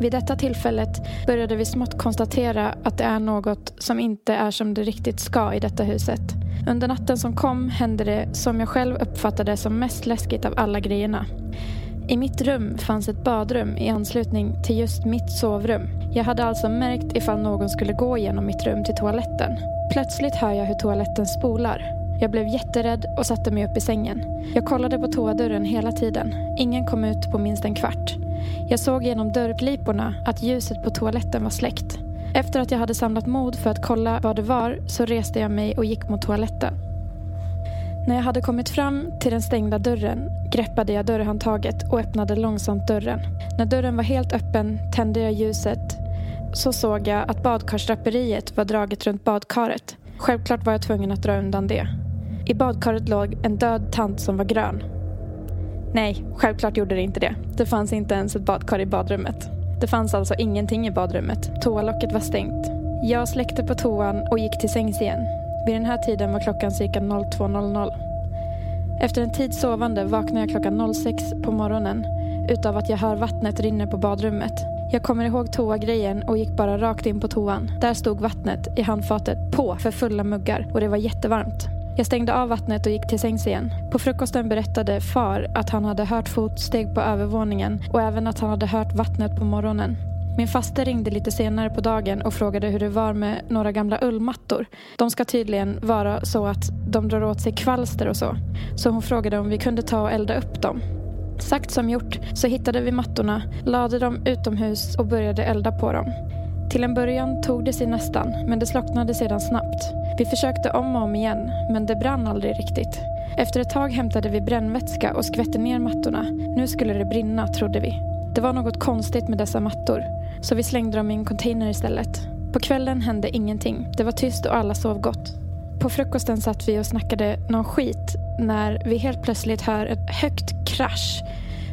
Vid detta tillfället började vi smått konstatera att det är något som inte är som det riktigt ska i detta huset. Under natten som kom hände det som jag själv uppfattade som mest läskigt av alla grejerna. I mitt rum fanns ett badrum i anslutning till just mitt sovrum. Jag hade alltså märkt ifall någon skulle gå genom mitt rum till toaletten. Plötsligt hör jag hur toaletten spolar. Jag blev jätterädd och satte mig upp i sängen. Jag kollade på toadörren hela tiden. Ingen kom ut på minst en kvart. Jag såg genom dörrgliporna att ljuset på toaletten var släckt. Efter att jag hade samlat mod för att kolla vad det var så reste jag mig och gick mot toaletten. När jag hade kommit fram till den stängda dörren greppade jag dörrhandtaget och öppnade långsamt dörren. När dörren var helt öppen tände jag ljuset så såg jag att badkarsdraperiet var draget runt badkaret. Självklart var jag tvungen att dra undan det. I badkaret låg en död tant som var grön. Nej, självklart gjorde det inte det. Det fanns inte ens ett badkar i badrummet. Det fanns alltså ingenting i badrummet. Toalocket var stängt. Jag släckte på toan och gick till sängs igen. Vid den här tiden var klockan cirka 02.00. Efter en tid sovande vaknar jag klockan 06 på morgonen utav att jag hör vattnet rinna på badrummet. Jag kommer ihåg toagrejen och gick bara rakt in på toan. Där stod vattnet i handfatet på för fulla muggar och det var jättevarmt. Jag stängde av vattnet och gick till sängs igen. På frukosten berättade far att han hade hört fotsteg på övervåningen och även att han hade hört vattnet på morgonen. Min faster ringde lite senare på dagen och frågade hur det var med några gamla ullmattor. De ska tydligen vara så att de drar åt sig kvalster och så. Så hon frågade om vi kunde ta och elda upp dem. Sagt som gjort så hittade vi mattorna, lade dem utomhus och började elda på dem. Till en början tog det sig nästan, men det slocknade sedan snabbt. Vi försökte om och om igen, men det brann aldrig riktigt. Efter ett tag hämtade vi brännvätska och skvätte ner mattorna. Nu skulle det brinna, trodde vi. Det var något konstigt med dessa mattor, så vi slängde dem i en container istället. På kvällen hände ingenting. Det var tyst och alla sov gott. På frukosten satt vi och snackade någon skit när vi helt plötsligt hör ett högt krasch.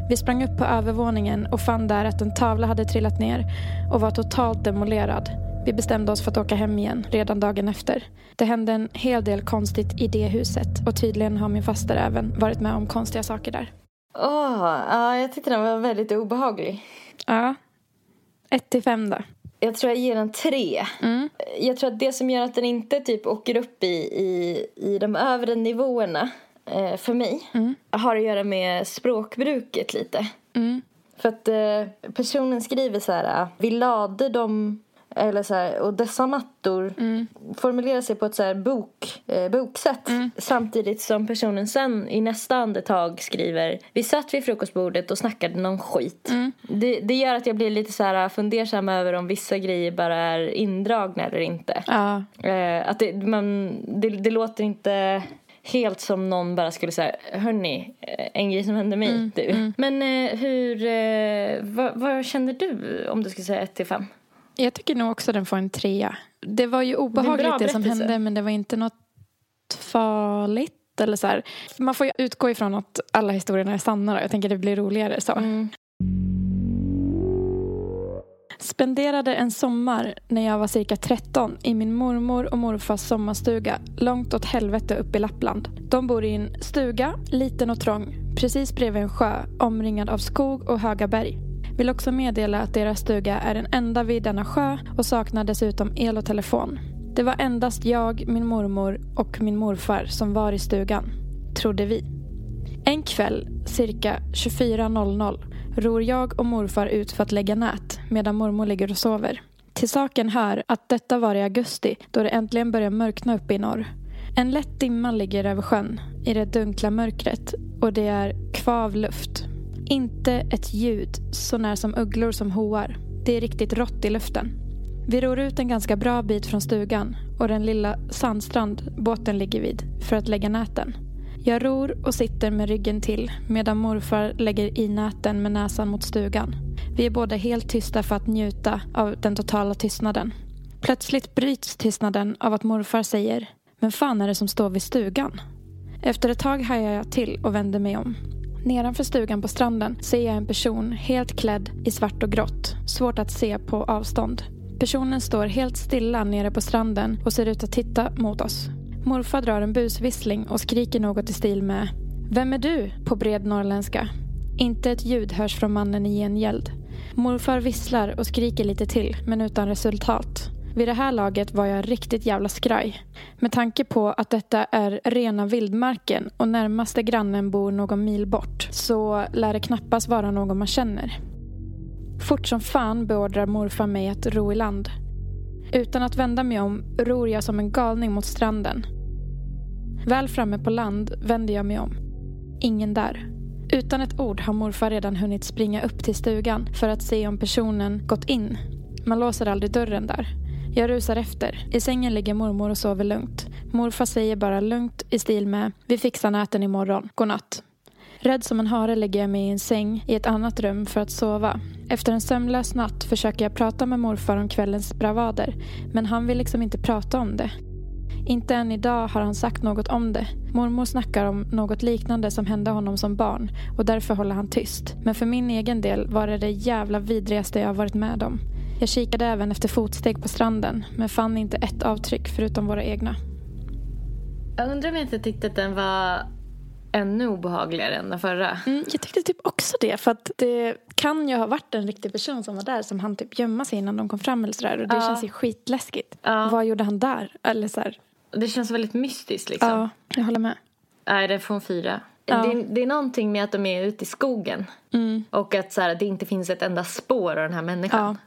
Vi sprang upp på övervåningen och fann där att en tavla hade trillat ner och var totalt demolerad. Vi bestämde oss för att åka hem igen redan dagen efter. Det hände en hel del konstigt i det huset och tydligen har min faster även varit med om konstiga saker där. Åh, ja, jag tyckte den var väldigt obehaglig. Ja. Ett till fem då. Jag tror jag ger den tre. Mm. Jag tror att det som gör att den inte typ åker upp i, i, i de övre nivåerna eh, för mig Mm. har att göra med språkbruket lite. Mm. För att eh, personen skriver så här, vi lade dem, eller så här, och dessa mattor Mm. formulerar sig på ett så här bok, eh, boksätt. Samtidigt som personen sen i nästa andetag skriver, vi satt vid frukostbordet och snackade någon skit. Det, det gör att jag blir lite så här fundersam över om vissa grejer bara är indragna eller inte. Ja. Eh, att det, man, det, det låter inte helt som någon bara skulle säga hörni, eh, en grej som hände mig. du. Men eh, hur, eh, vad, vad känner du om du skulle säga 1 till 5? Jag tycker nog också den får en trea. Det var ju obehagligt det, som hände men det var inte något farligt. Eller så här. Man får ju utgå ifrån att alla historierna är sanna. Då. Jag tänker det blir roligare så. Mm. Spenderade en sommar när jag var cirka 13 i min mormor och morfars sommarstuga långt åt helvete upp i Lappland. De bor i en stuga, liten och trång, precis bredvid en sjö omringad av skog och höga berg. Vill också meddela att deras stuga är den enda vid denna sjö och saknar dessutom el och telefon. Det var endast jag, min mormor och min morfar som var i stugan, trodde vi. En kväll, cirka 24.00, ror jag och morfar ut för att lägga nät medan mormor ligger och sover. Till saken hör att detta var i augusti då det äntligen börjar mörkna uppe i norr. En lätt dimma ligger över sjön i det dunkla mörkret och det är kvav luft. Inte ett ljud så när som ugglor som hoar. Det är riktigt rått i luften. Vi ror ut en ganska bra bit från stugan och den lilla sandstrand båten ligger vid för att lägga näten. Jag ror och sitter med ryggen till medan morfar lägger i näten med näsan mot stugan. Vi är båda helt tysta för att njuta av den totala tystnaden. Plötsligt bryts tystnaden av att morfar säger Men fan är det som står vid stugan? Efter ett tag hajar jag till och vänder mig om. Nedanför stugan på stranden ser jag en person helt klädd i svart och grått. Svårt att se på avstånd. Personen står helt stilla nere på stranden och ser ut att titta mot oss. Morfar drar en busvissling och skriker något i stil med Vem är du? på bred norrländska. Inte ett ljud hörs från mannen i gengäld. Morfar visslar och skriker lite till, men utan resultat. Vid det här laget var jag riktigt jävla skraj. Med tanke på att detta är rena vildmarken och närmaste grannen bor någon mil bort så lär det knappast vara någon man känner. Fort som fan beordrar morfar mig att ro i land. Utan att vända mig om ror jag som en galning mot stranden. Väl framme på land vänder jag mig om. Ingen där. Utan ett ord har morfar redan hunnit springa upp till stugan för att se om personen gått in. Man låser aldrig dörren där. Jag rusar efter. I sängen ligger mormor och sover lugnt. Morfar säger bara lugnt i stil med Vi fixar näten imorgon. Godnatt. Rädd som en hare lägger jag mig i en säng i ett annat rum för att sova. Efter en sömnlös natt försöker jag prata med morfar om kvällens bravader men han vill liksom inte prata om det. Inte än idag har han sagt något om det. Mormor snackar om något liknande som hände honom som barn och därför håller han tyst. Men för min egen del var det det jävla vidrigaste jag varit med om. Jag kikade även efter fotsteg på stranden men fann inte ett avtryck förutom våra egna. Jag undrar om jag inte tyckte att den var ännu obehagligare än den förra. Mm, jag tyckte typ också det. För att det kan ju ha varit en riktig person som var där som han typ gömma sig innan de kom fram eller sådär. Och det Ja. känns ju skitläskigt. Ja. Vad gjorde han där? Eller så här, Det känns väldigt mystiskt liksom. ja, jag håller med. Nej, det får en fyra. Ja. Det, det är någonting med att de är ute i skogen. Mm. Och att så här, det inte finns ett enda spår av den här människan.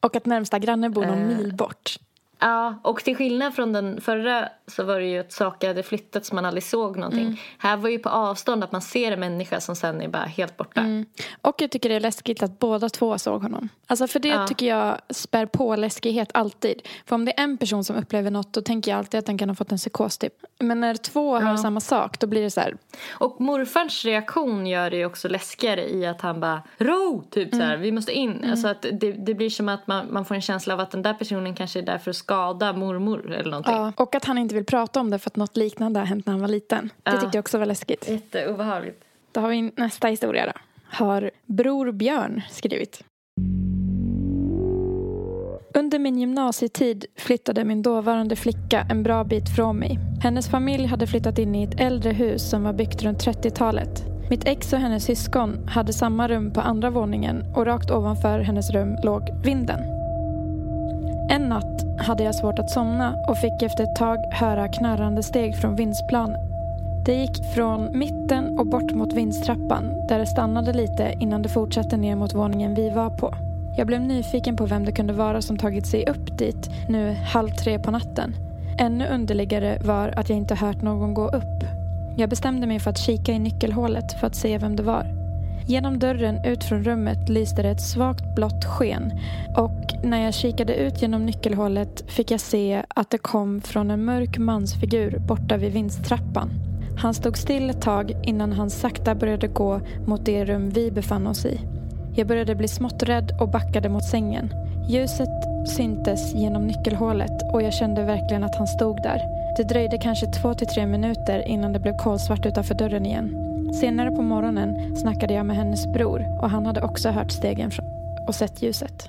Och att närmsta granne bor någon Eh. mil bort. Ja, och till skillnad från den förra så var det ju att saker hade flyttats så man aldrig såg någonting. Mm. Här var ju på avstånd att man ser en människa som sen är bara helt borta. Mm. Och jag tycker det är läskigt att båda två såg honom. Alltså för det Ja. tycker jag spär på läskighet alltid. För om det är en person som upplever något då tänker jag alltid att den kan ha fått en psykos typ. Men när två har Ja. samma sak då blir det så här. Och morfarns reaktion gör det ju också läskigare i att han bara ro, typ så Mm. här, vi måste in. Alltså att det, det blir som att man, man får en känsla av att den där personen kanske är där för att skada mormor eller någonting. Ja. Och att han inte vill prata om det för att något liknande har hänt när han var liten. Det Ja. tyckte jag också var läskigt. Jätteobehagligt. Då har vi nästa historia då. Har Bror Björn skrivit. Under min gymnasietid flyttade min dåvarande flicka en bra bit från mig. Hennes familj hade flyttat in i ett äldre hus som var byggt runt 30-talet. Mitt ex och hennes syskon hade samma rum på andra våningen och rakt ovanför hennes rum låg vinden. En natt hade jag svårt att somna och fick efter ett tag höra knarrande steg från vindsplanen. Det gick från mitten och bort mot vindstrappan där det stannade lite innan det fortsatte ner mot våningen vi var på. Jag blev nyfiken på vem det kunde vara som tagit sig upp dit nu halv tre på natten. Ännu underligare var att jag inte hört någon gå upp. Jag bestämde mig för att kika i nyckelhålet för att se vem det var. Genom dörren ut från rummet lyste det ett svagt blått sken och när jag kikade ut genom nyckelhålet fick jag se att det kom från en mörk mansfigur borta vid vindstrappan. Han stod still ett tag innan han sakta började gå mot det rum vi befann oss i. Jag började bli smått rädd och backade mot sängen. Ljuset syntes genom nyckelhålet och jag kände verkligen att han stod där. Det dröjde kanske två till tre minuter innan det blev kolsvart utanför dörren igen. Senare på morgonen snackade jag med hennes bror och han hade också hört stegen och sett ljuset.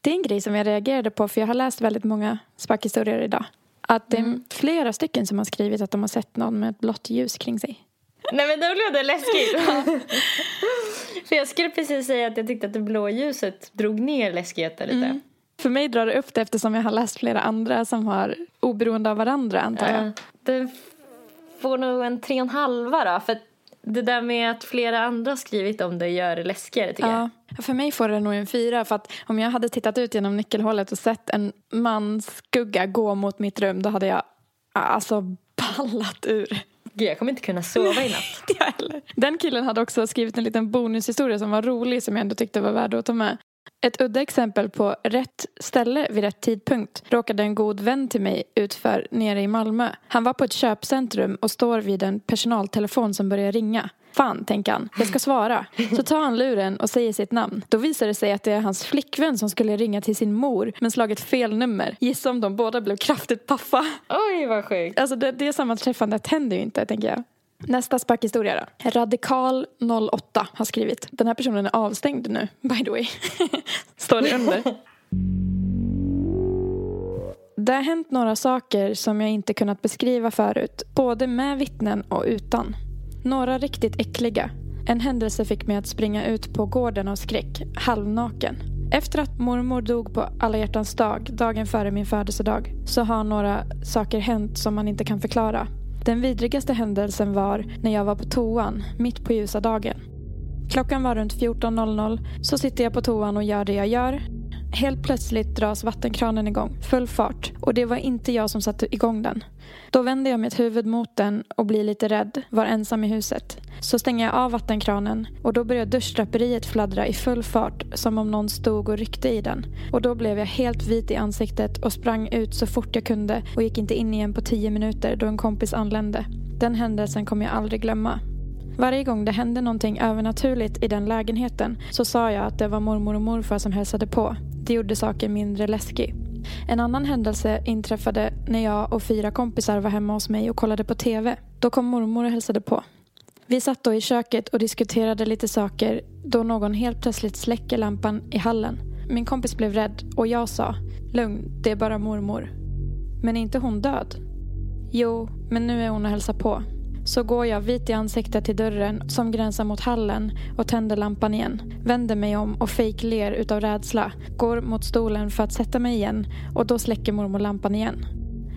Det är en grej som jag reagerade på för jag har läst väldigt många spökhistorier idag. Att det är Mm. flera stycken som har skrivit att de har sett någon med ett blått ljus kring sig. Nej men då blev det läskigt. För jag skulle precis säga att jag tyckte att det blå ljuset drog ner läskigheten lite. Mm. För mig drar det upp det eftersom jag har läst flera andra som har oberoende av varandra antar jag. Ja, den får nog en tre och en halva då. För det där med att flera andra skrivit om det gör det läskigare tycker jag. Ja, för mig får det nog en fyra för att om jag hade tittat ut genom nyckelhålet och sett en mans skugga gå mot mitt rum då hade jag alltså ballat ur. Gud, jag kommer inte kunna sova i natt. Jag. Den killen hade också skrivit en liten bonushistoria som var rolig som jag ändå tyckte var värd att ta med. Ett udda exempel på rätt ställe vid rätt tidpunkt råkade en god vän till mig utför nere i Malmö. Han var på ett köpcentrum och står vid en personaltelefon som börjar ringa. Fan, tänker han. Jag ska svara. Så tar han luren och säger sitt namn. Då visar det sig att det är hans flickvän som skulle ringa till sin mor men slagit fel nummer. Gissa om de båda blev kraftigt paffa. Oj, vad sjukt. Alltså det, det sammanträffandet händer ju inte, tänker jag. Nästa spökhistoria då. Radikal08 har skrivit. Den här personen är avstängd nu, by the way. Står det under. Det har hänt några saker som jag inte kunnat beskriva förut. Både med vittnen och utan. Några riktigt äckliga. En händelse fick mig att springa ut på gården av skräck, halvnaken. Efter att mormor dog på alla hjärtans dag, dagen före min födelsedag, så har några saker hänt som man inte kan förklara. Den vidrigaste händelsen var när jag var på toan, mitt på ljusa dagen. Klockan var runt 14.00 så sitter jag på toan och gör det jag gör. Helt plötsligt dras vattenkranen igång, full fart. Och det var inte jag som satte igång den. Då vänder jag mitt huvud mot den och blir lite rädd, var ensam i huset. Så stänger jag av vattenkranen och då börjar duschdraperiet fladdra i full fart som om någon stod och ryckte i den. Och då blev jag helt vit i ansiktet och sprang ut så fort jag kunde och gick inte in igen på tio minuter då en kompis anlände. Den händelsen kommer jag aldrig glömma. Varje gång det hände någonting övernaturligt i den lägenheten så sa jag att det var mormor och morfar som hälsade på. Det gjorde saken mindre läskig. En annan händelse inträffade när jag och fyra kompisar var hemma hos mig och kollade på TV. Då kom mormor och hälsade på. Vi satt då i köket och diskuterade lite saker då någon helt plötsligt släcker lampan i hallen. Min kompis blev rädd och jag sa Lugn, det är bara mormor. Men är inte hon död? Jo, men nu är hon och hälsar på. Så går jag vit i ansiktet till dörren som gränsar mot hallen och tänder lampan igen. Vänder mig om och fejkler utav rädsla. Går mot stolen för att sätta mig igen och då släcker mormor lampan igen.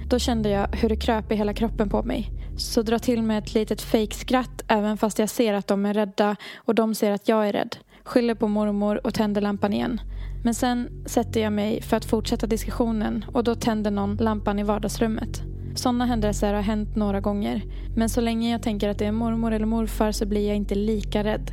Då kände jag hur det kröp i hela kroppen på mig. Så drar till med ett litet fejkskratt även fast jag ser att de är rädda och de ser att jag är rädd. Skyller på mormor och tänder lampan igen. Men sen sätter jag mig för att fortsätta diskussionen och då tänder någon lampan i vardagsrummet. Sådana händelser har hänt några gånger. Men så länge jag tänker att det är mormor eller morfar så blir jag inte lika rädd.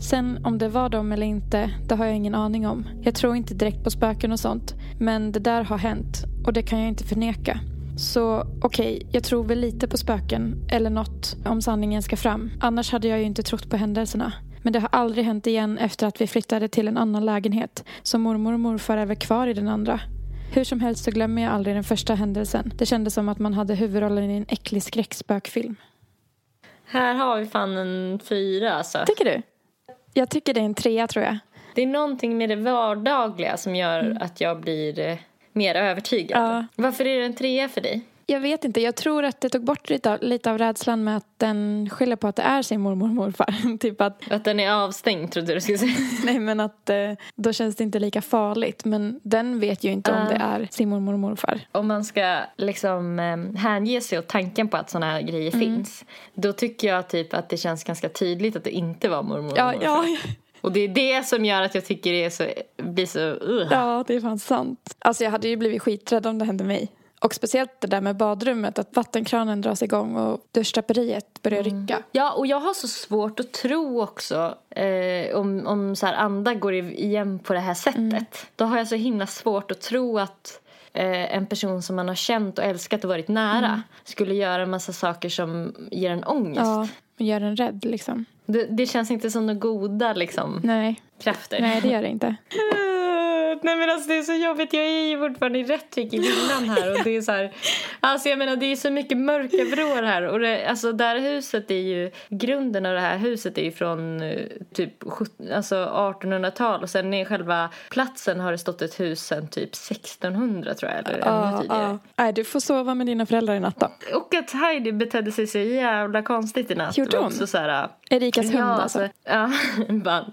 Sen om det var dem eller inte, det har jag ingen aning om. Jag tror inte direkt på spöken och sånt. Men det där har hänt och det kan jag inte förneka. Så okej, okay, jag tror väl lite på spöken eller något om sanningen ska fram. Annars hade jag ju inte trott på händelserna. Men det har aldrig hänt igen efter att vi flyttade till en annan lägenhet. Så mormor och morfar är väl kvar i den andra. Hur som helst så glömmer jag aldrig den första händelsen. Det kändes som att man hade huvudrollen i en äcklig skräckspökfilm. Här har vi fan en fyra alltså. Tycker du? Jag tycker det är en trea tror jag. Det är någonting med det vardagliga som gör mm. att jag blir eh, mer övertygad. Ja. Varför är det en trea för dig? Jag vet inte. Jag tror att det tog bort lite av, lite av rädslan med att den skyller på att det är sin mormor och morfar. typ att, att den är avstängd trodde du skulle säga. Nej men att eh, då känns det inte lika farligt. Men den vet ju inte uh. om det är sin mormor och morfar. Om man ska liksom eh, hänge sig åt tanken på att sådana här grejer mm. finns. Då tycker jag typ att det känns ganska tydligt att det inte var mormor och ja, morfar. Ja. Och det är det som gör att jag tycker det är så, blir så... Uh. Ja, det är fan sant. Alltså jag hade ju blivit skiträdd om det hände mig. Och speciellt det där med badrummet, att vattenkranen dras igång och duschdraperiet börjar mm. rycka. Ja, och jag har så svårt att tro också eh, om, om så här andar går igen på det här sättet. Mm. Då har jag så himla svårt att tro att eh, en person som man har känt och älskat och varit nära mm. skulle göra en massa saker som ger en ångest. Ja, och gör en rädd liksom. Det, det känns inte som några goda liksom, Nej. krafter. Nej, det gör det inte. Nej men alltså det är så jobbigt. Jag är ju fortfarande i Rättvik i villan här och det är så här. Alltså jag menar det är så mycket mörka vrår här och det, alltså det här huset är ju grunden av det här huset är ju från eh, typ alltså 1800-tal och sen i själva platsen har det stått ett hus sen typ 1600 tror jag eller ja, ännu tidigare. Ja. Nej, du får sova med dina föräldrar i natt då. Och att Heidi betedde sig så jävla konstigt i natt. Gjorde hon? Också så här, Erikas hund ja, alltså. Ja,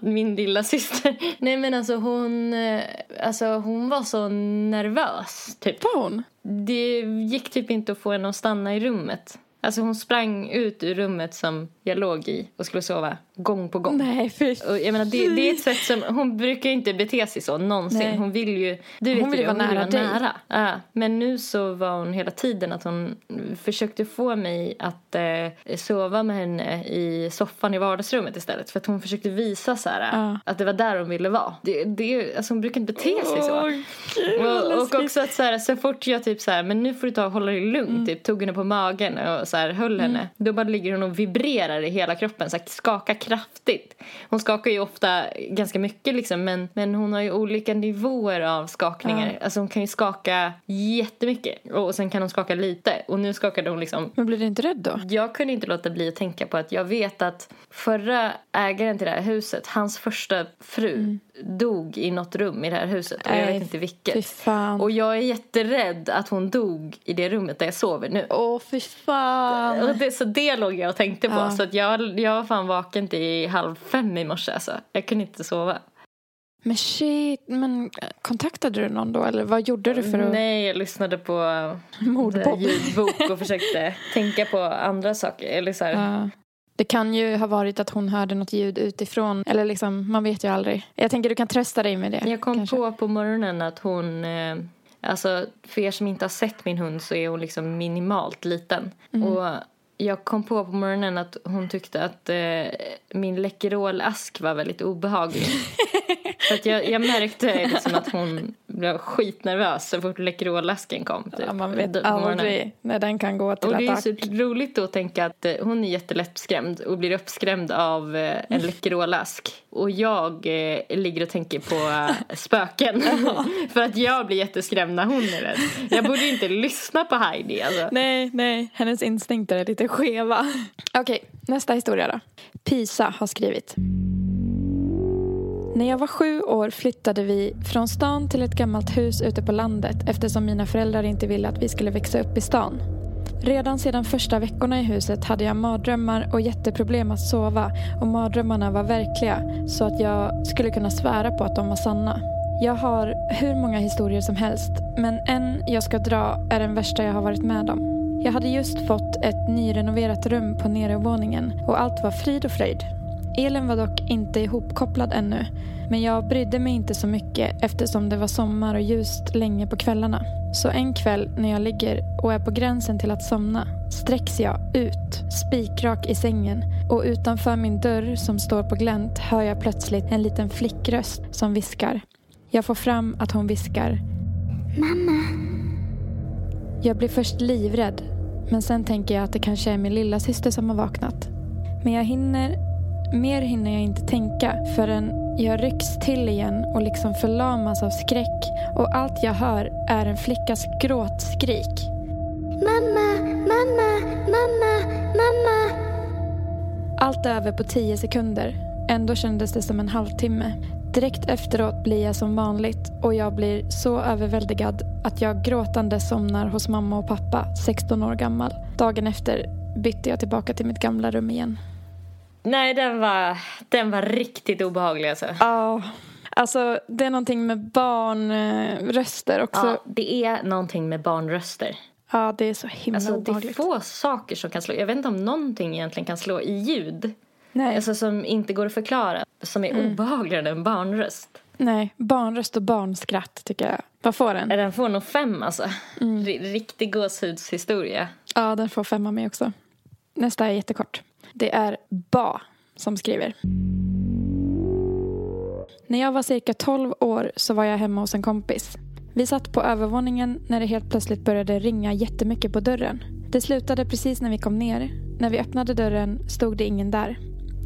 min lilla syster. Nej men alltså hon eh, alltså hon var så nervös. Typ. Var hon? Det gick typ inte att få henne att stanna i rummet. Alltså hon sprang ut ur rummet som jag låg i och skulle sova gång på gång. Nej, fy. Och jag menar, det, det är ett sätt som, hon brukar inte bete sig så någonsin. Nej. Hon vill ju, du vet hon vill ju, vara nära vara dig. Nära. Ja, men nu så var hon hela tiden att hon försökte få mig att eh, sova med henne i soffan i vardagsrummet istället. För att hon försökte visa så här, ja. att det var där hon ville vara. Det, det, alltså hon brukar inte bete sig så. Oh, och, och, också att så, här, så fort jag typ så här, men nu får du ta och hålla dig lugnt, mm. typ tog henne på magen och så här, höll mm. henne. Då bara ligger hon och vibrerar i hela kroppen, så här, skakar kraftigt. Hon skakar ju ofta ganska mycket liksom, men, men hon har ju olika nivåer av skakningar. Ja. Alltså hon kan ju skaka jättemycket och sen kan hon skaka lite. Och nu skakade hon liksom... Men blir du inte rädd då? Jag kunde inte låta bli att tänka på att jag vet att förra ägaren till det här huset, hans första fru, mm dog i något rum i det här huset och jag vet inte vilket. Och jag är jätterädd att hon dog i det rummet där jag sover nu. Åh fy fan. Och det, så det låg jag och tänkte på. Ja. Så att jag, jag var fan vaken till halv fem i morse alltså. Jag kunde inte sova. Men shit, men kontaktade du någon då eller vad gjorde du för att... Nej, jag lyssnade på Mordbob. ljudbok och försökte tänka på andra saker. Eller så Ja. Det kan ju ha varit att hon hörde något ljud utifrån. Eller liksom, man vet ju aldrig. Jag tänker du kan trösta dig med det. Jag kom kanske. på på morgonen att hon, eh, alltså för er som inte har sett min hund så är hon liksom minimalt liten. Mm. Och jag kom på på morgonen att hon tyckte att eh, min Läkerol-ask var väldigt obehaglig. För att jag, jag märkte liksom att hon blev skitnervös så fort Läkerol-asken kom. Typ, Ja, man vet aldrig när den kan gå till Och det är attack. så roligt då att tänka att eh, hon är jättelättskrämd och blir uppskrämd av eh, en Läkerolask. Och jag eh, ligger och tänker på eh, spöken. För att jag blir jätteskrämd när hon är rädd. Jag borde inte lyssna på Heidi alltså. Nej, nej, hennes instinkter är lite skeva. Okej, nästa historia då. Pisa har skrivit. När jag var sju år flyttade vi från stan till ett gammalt hus ute på landet eftersom mina föräldrar inte ville att vi skulle växa upp i stan. Redan sedan första veckorna i huset hade jag mardrömmar och jätteproblem att sova och mardrömmarna var verkliga så att jag skulle kunna svära på att de var sanna. Jag har hur många historier som helst men en jag ska dra är den värsta jag har varit med om. Jag hade just fått ett nyrenoverat rum på nedervåningen och allt var frid och fröjd. Elen var dock inte ihopkopplad ännu men jag brydde mig inte så mycket eftersom det var sommar och ljust länge på kvällarna. Så en kväll när jag ligger och är på gränsen till att somna sträcks jag ut, spikrak i sängen och utanför min dörr som står på glänt hör jag plötsligt en liten flickröst som viskar. Jag får fram att hon viskar Mamma, Jag blir först livrädd men sen tänker jag att det kanske är min lilla syster som har vaknat. Men jag hinner, mer hinner jag inte tänka förrän jag rycks till igen och liksom förlamas av skräck och allt jag hör är en flickas gråtskrik. mamma, mamma, mamma, mamma. Allt är över på tio sekunder. Ändå kändes det som en halvtimme. Direkt efteråt blir jag som vanligt och jag blir så överväldigad att jag gråtande somnar hos mamma och pappa, 16 år gammal. Dagen efter bytte jag tillbaka till mitt gamla rum igen. Nej, den var, den var riktigt obehaglig alltså. Ja, alltså det är någonting med barnröster också. Ja, Ja, det är någonting med barnröster. det är så himla Alltså, det är obehagligt. få saker som kan slå. Jag vet inte om någonting egentligen kan slå i ljud. Nej, Alltså som inte går att förklara. Som är Mm. obehagligare än barnröst. nej, barnröst och barnskratt tycker jag. Vad får den? Den får nog fem alltså. Mm. Riktig gåshudshistoria. Ja, den får femma med också. Nästa är jättekort. Det är Ba som skriver. När jag var cirka 12 år så var jag hemma hos en kompis. Vi satt på övervåningen när det helt plötsligt började ringa jättemycket på dörren. Det slutade precis när vi kom ner. När vi öppnade dörren stod det ingen där.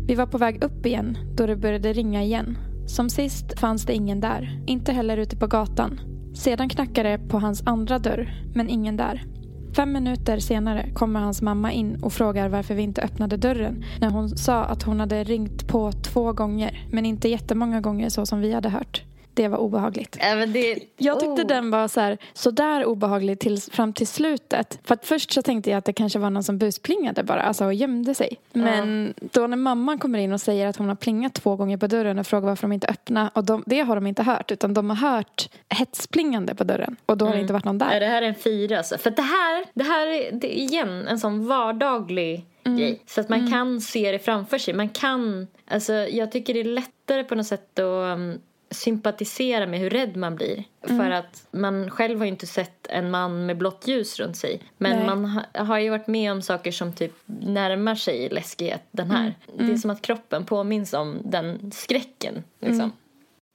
Vi var på väg upp igen då det började ringa igen. Som sist fanns det ingen där. Inte heller ute på gatan. Sedan knackade det på hans andra dörr, men ingen där. Fem minuter senare kommer hans mamma in och frågar varför vi inte öppnade dörren när hon sa att hon hade ringt på två gånger, men inte jättemånga gånger så som vi hade hört. Det var obehagligt. Även det, Jag tyckte oh. den var så här, sådär obehaglig till, fram till slutet. För att först så tänkte jag att det kanske var någon som busplingade bara, alltså och gömde sig. Men då när mamman kommer in och säger att hon har plingat två gånger på dörren och frågar varför de inte öppnar. Och de, det har de inte hört, utan de har hört hetsplingande på dörren. Och då har det inte varit någon där. det här är en fyra. Alltså. För det här, det här är, det igen en sån vardaglig Mm. Så att man kan se det framför sig. Man kan, alltså jag tycker det är lättare på något sätt att um, sympatisera med hur rädd man blir. Mm. För att man själv har ju inte sett en man med blått ljus runt sig. Men Nej. man ha, har ju varit med om saker som typ närmar sig läskighet den här. Mm. Det är som att kroppen påminns om den skräcken. Liksom. Mm.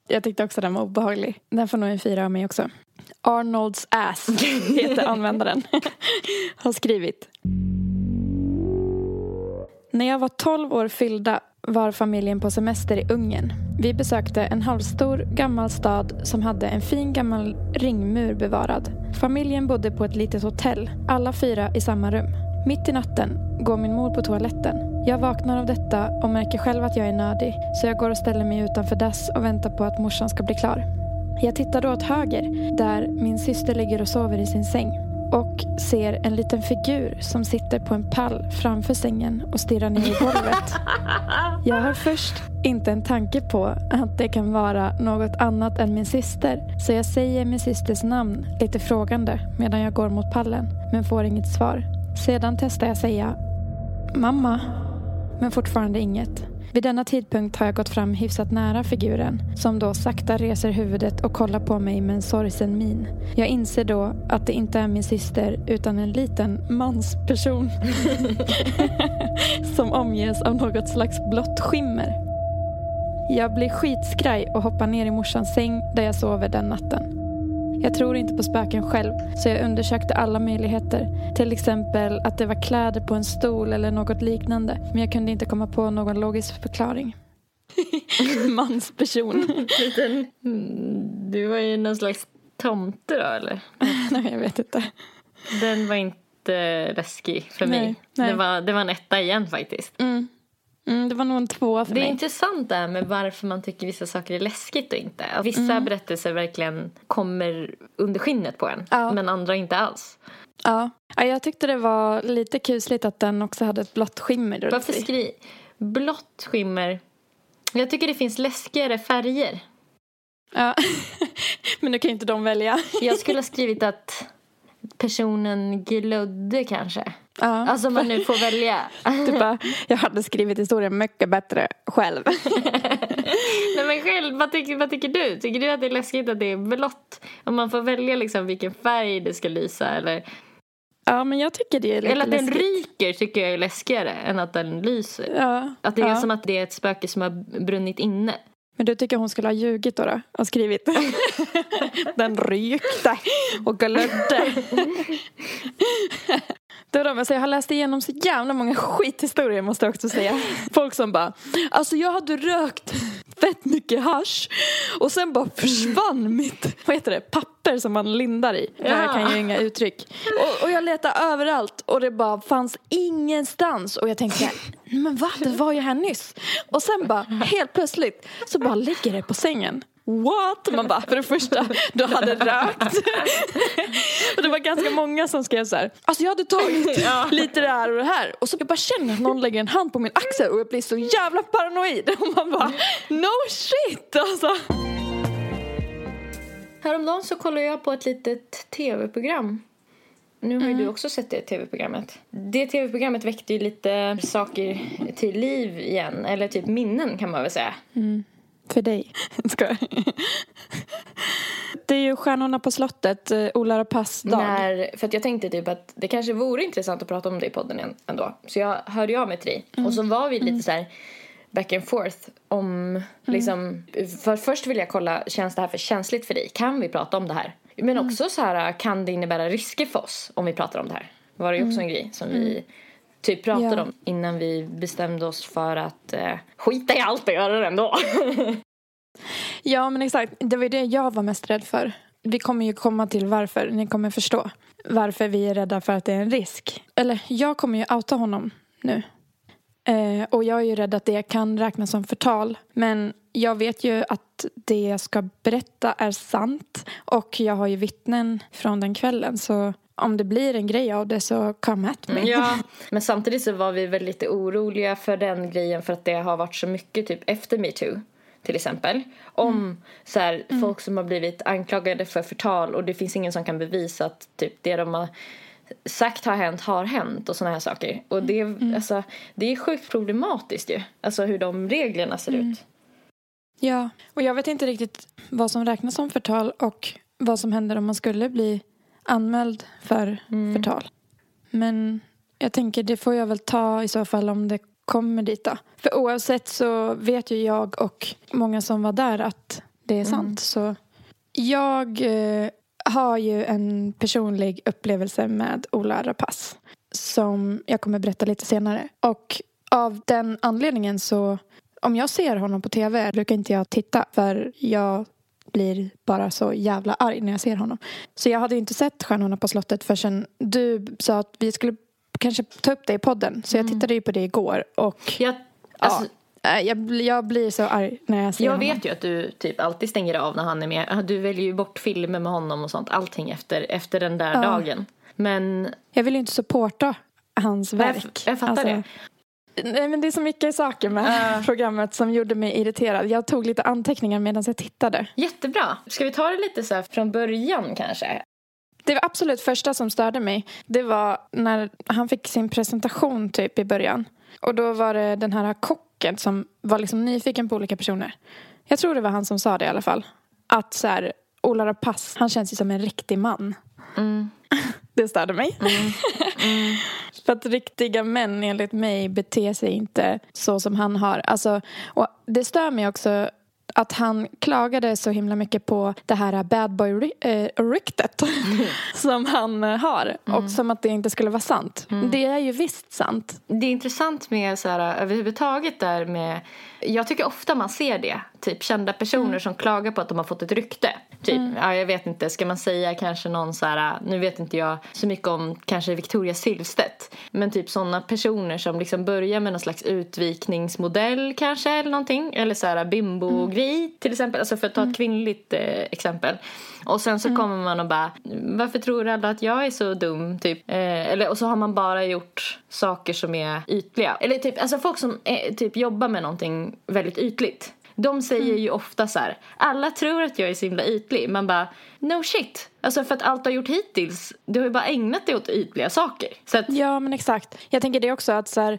Jag tyckte också den var obehaglig. Den får nog en fyra av mig också. Arnolds ass heter användaren. Har skrivit. När jag var 12 år fyllda var familjen på semester i Ungern. Vi besökte en halvstor gammal stad som hade en fin gammal ringmur bevarad. Familjen bodde på ett litet hotell, alla fyra i samma rum. Mitt i natten går min mor på toaletten. Jag vaknar av detta och märker själv att jag är nödig så jag går och ställer mig utanför dass och väntar på att morsan ska bli klar. Jag tittar då åt höger där min syster ligger och sover i sin säng och ser en liten figur som sitter på en pall framför sängen och stirrar ner i golvet. Jag har först inte en tanke på att det kan vara något annat än min syster så jag säger min systers namn lite frågande medan jag går mot pallen men får inget svar. Sedan testar jag säga Mamma, men fortfarande inget. Vid denna tidpunkt har jag gått fram hyfsat nära figuren som då sakta reser huvudet och kollar på mig med en sorgsen min. Jag inser då att det inte är min syster utan en liten mansperson som omges av något slags blått skimmer. Jag blir skitskraj och hoppar ner i morsans säng där jag sover den natten. Jag tror inte på spöken själv, så jag undersökte alla möjligheter. Till exempel att det var kläder på en stol eller något liknande. Men jag kunde inte komma på någon logisk förklaring. Mansperson. Liten, du var ju någon slags tomte då eller? Nej, jag vet inte. Den var inte läskig för mig. Nej, nej. Det, var, det var en etta igen faktiskt. Mm. Mm, det var nog en tvåa för Det är mig. intressant det här med varför man tycker vissa saker är läskigt och inte. Att vissa berättelser verkligen kommer under skinnet på en. Ja. Men andra inte alls. Ja. ja, jag tyckte det var lite kusligt att den också hade ett blått skimmer Varför skri... Blått skimmer. Jag tycker det finns läskigare färger. Ja. Men nu kan ju inte de välja. Jag skulle ha skrivit att personen glödde kanske. Ja. Alltså man nu får välja. Du bara, jag hade skrivit historien mycket bättre själv. Nej men själv, vad tycker, vad tycker du? Tycker du att det är läskigt att det är blått? Om man får välja liksom vilken färg det ska lysa eller... Ja, men jag tycker det är lite Eller att den läskigt. ryker tycker jag är läskigare än att den lyser. Ja. Att det är ja. som att det är ett spöke som har brunnit inne. Men du tycker hon skulle ha ljugit då, då och skrivit Den rykte och glödde. Det var de, alltså jag har läst igenom så jävla många skithistorier måste jag också säga. Folk som bara, alltså jag hade rökt fett mycket hasch och sen bara försvann mitt, vad heter det, papper som man lindar i. Ja. Jag kan ju inga uttryck. Och, och jag letade överallt och det bara fanns ingenstans och jag tänkte, men va, det var ju här nyss. Och sen bara, helt plötsligt så bara ligger det på sängen. What? Man bara, för det första, du hade rökt. och det var ganska många som skrev så här, alltså jag hade tagit lite det här och det här. Och så jag bara känner att någon lägger en hand på min axel och jag blir så jävla paranoid. Och man bara, no shit alltså. Häromdagen så kollade jag på ett litet tv-program. Nu har ju du också sett det tv-programmet. Det tv-programmet väckte ju lite saker till liv igen. Eller typ minnen kan man väl säga. För dig. Ska. Det är ju Stjärnorna på slottet, eh, Ola Rapace dag. När, för jag tänkte typ att det kanske vore intressant att prata om det i podden ändå. Så jag hörde av mig till dig. Och så var vi lite så här back and forth om liksom. För först vill jag kolla, känns det här för känsligt för dig? Kan vi prata om det här? Men också så här, kan det innebära risker för oss om vi pratar om det här? Var det ju också en grej som vi typ pratade Ja. om innan vi bestämde oss för att eh, skita i allt och göra det ändå. Ja, men exakt. Det var det jag var mest rädd för. Vi kommer ju komma till varför. Ni kommer förstå varför vi är rädda för att det är en risk. Eller, jag kommer ju outa honom nu. Eh, och jag är ju rädd att det kan räknas som förtal. Men jag vet ju att det jag ska berätta är sant. Och jag har ju vittnen från den kvällen. Så om det blir en grej av det så come at me. Ja, men samtidigt så var vi väl lite oroliga för den grejen för att det har varit så mycket typ efter metoo till exempel. Om så här, folk som har blivit anklagade för förtal och det finns ingen som kan bevisa att typ det de har sagt har hänt har hänt och såna här saker. Och det, är alltså, det är sjukt problematiskt ju. Alltså hur de reglerna ser ut. Ja, och jag vet inte riktigt vad som räknas som förtal och vad som händer om man skulle bli anmäld för förtal. Men jag tänker det får jag väl ta i så fall om det kommer dit då. För oavsett så vet ju jag och många som var där att det är sant. Så jag eh, har ju en personlig upplevelse med Ola Rapace som jag kommer berätta lite senare. Och av den anledningen så om jag ser honom på tv brukar inte jag titta för jag blir bara så jävla arg när jag ser honom. Så jag hade ju inte sett Stjärnorna på slottet förrän du sa att vi skulle kanske ta upp det i podden. Så jag tittade ju på det igår och Jag, alltså, ja, jag, jag blir så arg när jag ser jag honom. vet ju att du typ alltid stänger av när han är med. Du väljer ju bort filmer med honom och sånt. Allting efter, efter den där dagen. Men Jag vill ju inte supporta hans jag, verk. jag fattar Alltså, det. Nej, men det är så mycket saker med Ja. programmet som gjorde mig irriterad. Jag tog lite anteckningar medan jag tittade. Jättebra. Ska vi ta det lite så från början kanske? Det var absolut första som störde mig. Det var när han fick sin presentation typ i början. Och då var det den här kocken som var liksom nyfiken på olika personer. Jag tror det var han som sa det i alla fall. Att så här, Ola Rapace, han känns ju som en riktig man. Mm. Det störde mig. För att riktiga män enligt mig beter sig inte så som han har. Alltså, och det stör mig också att han klagade så himla mycket på det här bad boy-ryktet som han eh, har. Och som att det inte skulle vara sant. Det är ju visst sant. Det är intressant med så här, överhuvudtaget där med... Jag tycker ofta man ser det. Typ kända personer som klagar på att de har fått ett rykte. Typ, ja, jag vet inte, ska man säga kanske någon så här... Nu vet inte jag så mycket om kanske Victoria Silvstedt. Men typ sådana personer som liksom börjar med någon slags utvikningsmodell kanske eller någonting. Eller så här bimbo-grej till exempel. Alltså för att ta ett kvinnligt eh, exempel. Och sen så kommer man och bara, varför tror alla att jag är så dum? Typ. Eh, eller, och så har man bara gjort saker som är ytliga. Eller typ, alltså folk som eh, typ jobbar med någonting väldigt ytligt. De säger ju ofta så här, alla tror att jag är så himla ytlig. Man bara, no shit. Alltså för att allt du har gjort hittills, du har ju bara ägnat dig åt ytliga saker. Att, Ja, men exakt. Jag tänker det också att så här,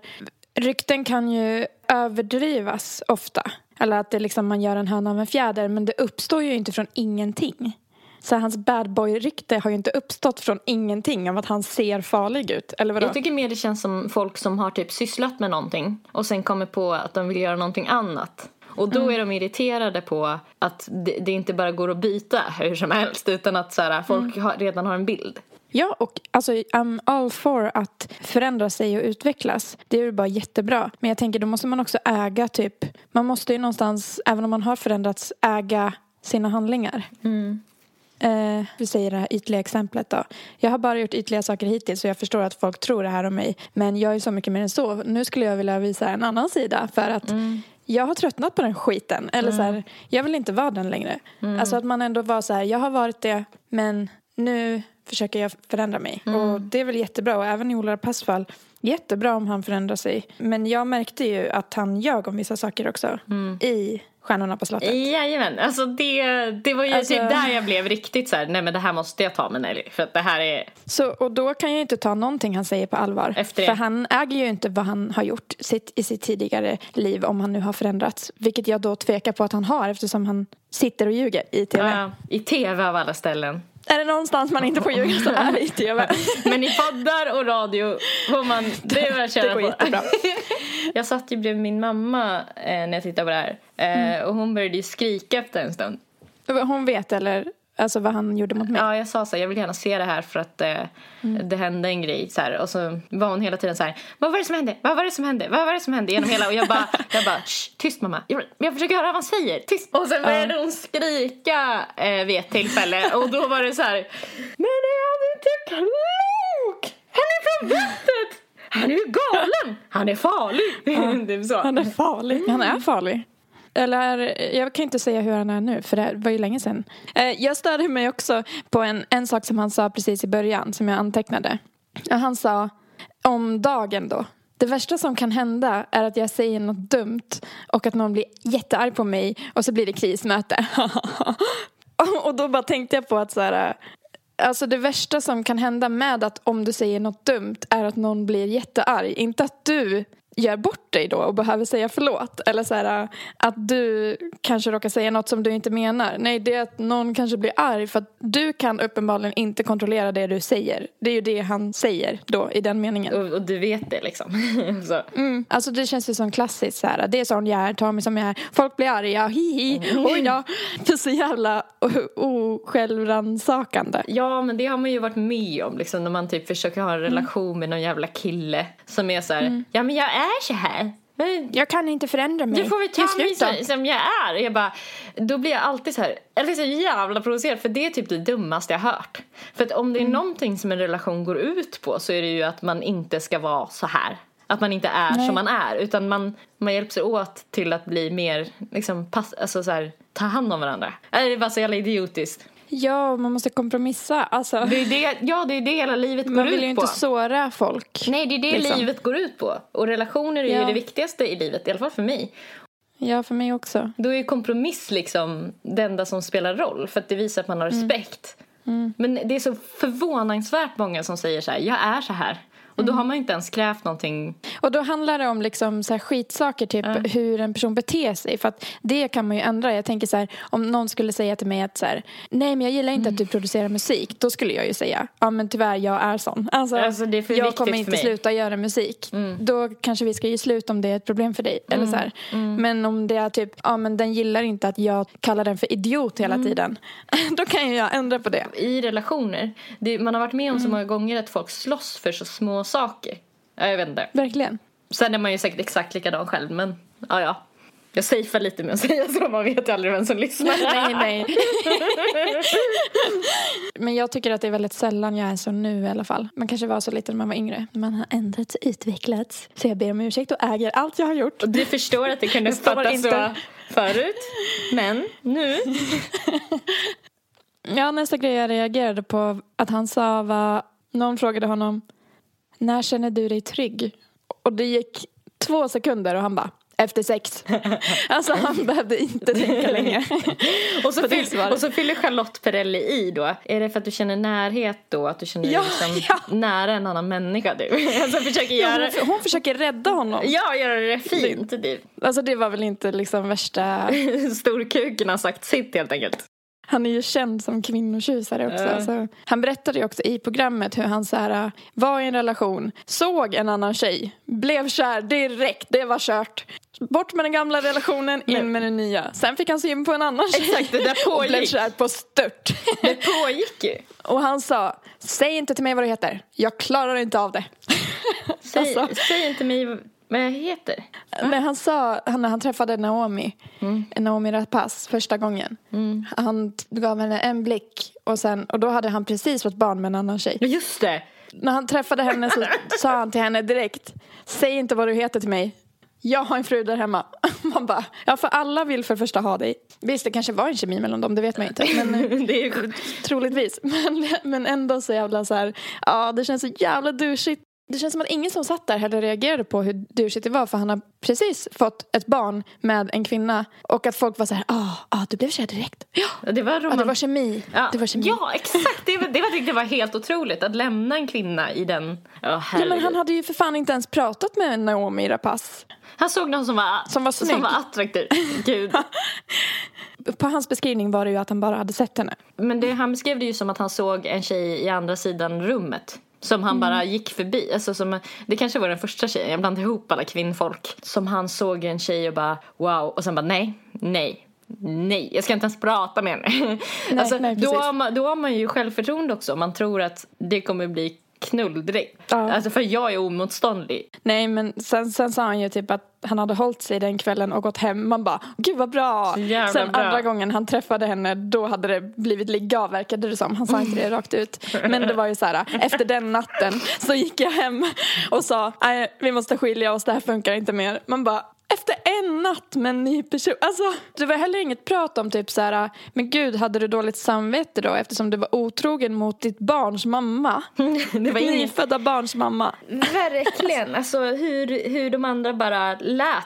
rykten kan ju överdrivas ofta. Eller att det liksom, man gör en höna av en fjäder. Men det uppstår ju inte från ingenting. Så hans bad boy-rykte har ju inte uppstått från ingenting av att han ser farlig ut. Eller vadå? jag tycker mer det känns som folk som har typ sysslat med någonting och sen kommer på att de vill göra någonting annat. Och då är de irriterade på att det, det inte bara går att byta hur som helst utan att så här, folk har, redan har en bild. Ja, och alltså I'm all for att förändra sig och utvecklas. Det är ju bara jättebra. Men jag tänker då måste man också äga typ, man måste ju någonstans, även om man har förändrats, äga sina handlingar. Eh, vi säger det här ytliga exemplet då. Jag har bara gjort ytliga saker hittills så jag förstår att folk tror det här om mig. Men jag är så mycket mer än så. Nu skulle jag vilja visa en annan sida för att jag har tröttnat på den skiten. Eller så här, jag vill inte vara den längre. Alltså att man ändå var så här, jag har varit det men nu försöker jag förändra mig. Och det är väl jättebra och även i Ola Rapaces fall jättebra om han förändrar sig. Men jag märkte ju att han ljög om vissa saker också i Stjärnorna på slottet. Jajamän, alltså det, det var ju Alltså- typ där jag blev riktigt så här, nej men det här måste jag ta med Nelly för att det här är, Så, och då kan jag inte ta någonting han säger på allvar. Efter det. För han äger ju inte vad han har gjort sitt, i sitt tidigare liv om han nu har förändrats. Vilket jag då tvekar på att han har eftersom han sitter och ljuger i tv. ja, i tv av alla ställen. Är det någonstans man inte får ljuga så är det i tv. Men i poddar och radio får man, det är köra Det går på. jättebra. Jag satt ju bredvid min mamma eh, när jag tittade på det här eh, och hon började ju skrika efter en stund. Hon vet eller alltså vad han gjorde mot mig. Ja, jag sa så här, jag vill gärna se det här för att eh, det hände en grej så här. Och så var hon hela tiden så här, vad var det som hände? Vad var det som hände? Vad var det som hände? Genom hela, och jag bara, jag bara, "Shh, tyst mamma. Jag, jag försöker höra vad han säger, tyst. Och sen började hon skrika eh, vid ett tillfälle och då var det så här, men är han inte klok? Han är från vettet! Han är ju galen! Han är farlig! är så. Han är farlig. Han är farlig. Eller, jag kan inte säga hur han är nu, för det var ju länge sedan. Eh, jag störde mig också på en, en sak som han sa precis i början, som jag antecknade. Han sa om dagen då. Det värsta som kan hända är att jag säger något dumt och att någon blir jättearg på mig och så blir det krismöte. och då bara tänkte jag på att så här, Alltså det värsta som kan hända med att om du säger något dumt är att någon blir jättearg. Inte att du gör bort dig då och behöver säga förlåt. Eller så här, att du kanske råkar säga något som du inte menar. Nej, det är att någon kanske blir arg för att du kan uppenbarligen inte kontrollera det du säger. Det är ju det han säger då i den meningen. Och, och du vet det liksom. så. Mm. Alltså det känns ju som klassiskt så här. Det är sån jag är, ta mig som jag är. Folk blir arga, hihi, oj då. Det är så jävla osjälvrannsakande. Ja, men det har man ju varit med om liksom, när man typ försöker ha en relation med någon jävla kille som är så här, ja men jag är så här. Jag kan inte förändra mig. Du får väl ta mig så, som jag är. Jag bara, då blir jag alltid så här, blir så jävla provocerad för det är typ det dummaste jag hört. För att om det är någonting som en relation går ut på så är det ju att man inte ska vara så här. Att man inte är Nej. som man är utan man, man hjälps åt till att bli mer, liksom, pass, alltså så här, ta hand om varandra. Nej, Det är bara så jävla idiotiskt. Ja, man måste kompromissa. Alltså, Det är det, ja, det är det hela livet går man ut vill ju på. inte såra folk. Nej, det är det liksom. livet går ut på. Och relationer är ju Ja. det viktigaste i livet, i alla fall för mig. Ja, för mig också. Då är ju kompromiss liksom det enda som spelar roll för att det visar att man har respekt. Men det är så förvånansvärt många som säger så här, jag är så här. Och då har man inte ens krävt någonting. Och då handlar det om liksom så här skitsaker, typ hur en person beter sig. För att det kan man ju ändra. Jag tänker så här, om någon skulle säga till mig att så här, nej men jag gillar inte att du producerar musik. Då skulle jag ju säga, ja men tyvärr jag är sån. Alltså, Alltså, det är för jag kommer för inte mig. sluta göra musik. Då kanske vi ska ge slut om det är ett problem för dig. Eller så här. Men om det är typ, ja men den gillar inte att jag kallar den för idiot hela tiden. då kan ju jag ändra på det. I relationer, det, man har varit med om så många gånger att folk slåss för så små saker. Ja, jag vet inte. Verkligen. Sen är man ju säkert exakt likadan själv, men ja, ja. Jag safear lite med att säga så, man vet ju aldrig vem som lyssnar. nej, nej. Men jag tycker att det är väldigt sällan jag är så nu i alla fall. Man kanske var så lite när man var yngre. Man har ändrats och utvecklats. Så jag ber om ursäkt och äger allt jag har gjort. Och du förstår att det kunde uppfattas inte- så förut, men nu. Ja, nästa grej jag reagerade på att han sa var... Någon frågade honom när känner du dig trygg? Och det gick två sekunder och han bara efter sex. Alltså han behövde inte tänka länge. Och så, det fyll, och så fyller Charlotte Perrelli i då. Är det för att du känner närhet då? Att du känner dig Ja, liksom ja. nära en annan människa du? Alltså försöker Ja, göra, hon, hon försöker rädda honom. ja, göra det fint typ. Alltså det var väl inte liksom värsta... Storkuken har sagt sitt helt enkelt. Han är ju känd som kvinnotjusare också. Ja. Alltså, han berättade ju också i programmet hur han så här, var i en relation, såg en annan tjej, blev kär direkt, det var kört. Bort med den gamla relationen, in med den nya. Sen fick han syn på en annan tjej Exakt, det där och blev kär på stört. Det pågick ju. Och han sa, säg inte till mig vad du heter, jag klarar inte av det. Säg, Alltså. säg inte mig vad jag heter. Men han sa, han, när han träffade Naomi, Naomi Rapace första gången. Han t- gav henne en blick och, sen, och då hade han precis fått barn med en annan tjej. Just det. När han träffade henne så sa han till henne direkt, säg inte vad du heter till mig. Jag har en fru där hemma. Man bara, ja för alla vill för första ha dig. Visst, det kanske var en kemi mellan dem, det vet man inte. Men det är ju troligtvis. Men, men ändå så jävla så här, ja det känns så jävla douchigt. Det känns som att ingen som satt där heller reagerade på hur douchigt det var för han har precis fått ett barn med en kvinna och att folk var så här, ah, ah du blev kär direkt. Ja, det var roman... det var kemi. Ja, Det var kemi. ja exakt. Det var, det var, jag var helt otroligt. Att lämna en kvinna i den... Ja, Ja, men han hade ju för fan inte ens pratat med Naomi Rapace. Han såg någon som var, Som var snygg. som var attraktiv. Gud. På hans beskrivning var det ju att han bara hade sett henne. Men det, han beskrev det ju som att han såg en tjej i andra sidan rummet. Som han bara gick förbi. Alltså som, det kanske var den första tjejen. Jag blandade ihop alla kvinnfolk. Som han såg en tjej och bara wow. Och sen bara nej, nej. Nej, jag ska inte ens prata med henne. alltså, nej, då, har man, då har man ju självförtroende också. Man tror att det kommer bli knull direkt. Ja. Alltså för jag är omotståndlig. Nej men sen, sen sa han ju typ att han hade hållit sig den kvällen och gått hem. Man bara, gud vad bra. Sen bra. andra gången han träffade henne då hade det blivit ligga av verkade det som. Han sa inte det rakt ut. Men det var ju så här, efter den natten så gick jag hem och sa, nej vi måste skilja oss, det här funkar inte mer. Man bara, efter en natt med en ny person. Alltså, det var heller inget prat om typ så här, men gud hade du dåligt samvete då eftersom du var otrogen mot ditt barns mamma? Det var inget nyfödda barns mamma. Verkligen. Alltså hur, hur de andra bara lät.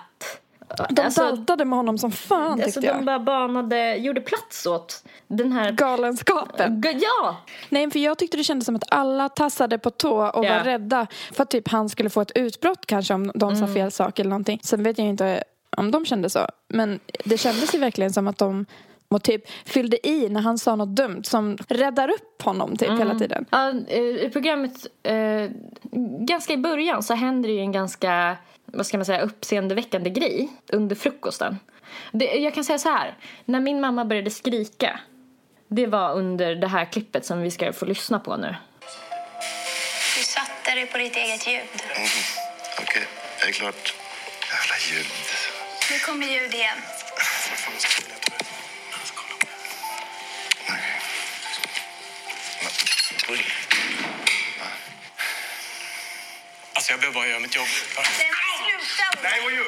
De alltså, daltade med honom som fan tyckte alltså jag. de bara banade, gjorde plats åt den här... Galenskapen. Ja! Nej, för jag tyckte det kändes som att alla tassade på tå och Ja. var rädda för att typ han skulle få ett utbrott kanske om de sa fel sak eller någonting. Sen vet jag inte om de kände så. Men det kändes ju verkligen som att de och typ fyllde i när han sa något dumt som räddar upp honom typ hela tiden. Ja, eh, I programmet, eh, ganska i början så händer det ju en ganska, vad ska man säga, uppseendeväckande grej under frukosten. Det, jag kan säga så här, när min mamma började skrika, det var under det här klippet som vi ska få lyssna på nu. Du satte dig på ditt eget ljud. Okej, det är klart. Jävla ljud. Nu kommer ljud igen. Oj. Alltså jag behöver bara göra mitt jobb. Ola. Nej, vad gör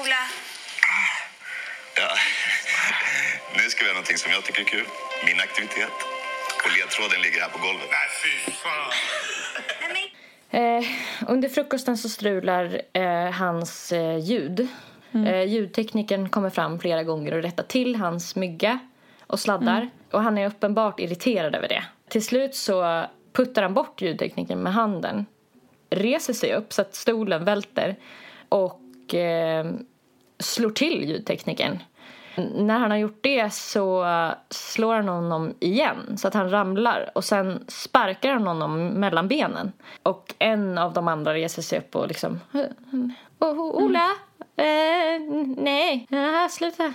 Ola. Ja. Nu ska vi göra någonting som jag tycker är kul. Min aktivitet. Och ledtråden ligger här på golvet. Nej, fy fan. Eh, under frukosten så strular eh, hans eh, ljud. Eh, ljudteknikern kommer fram flera gånger och rättar till hans mygga och sladdar. Och han är uppenbart irriterad över det. Till slut så puttar han bort ljudteknikern med handen. Reser sig upp så att stolen välter och eh, slår till ljudteknikern. När han har gjort det så slår han honom igen så att han ramlar och sen sparkar han honom mellan benen. Och en av de andra reser sig upp och liksom... Oh, Ola! Eh, nej, ah, sluta.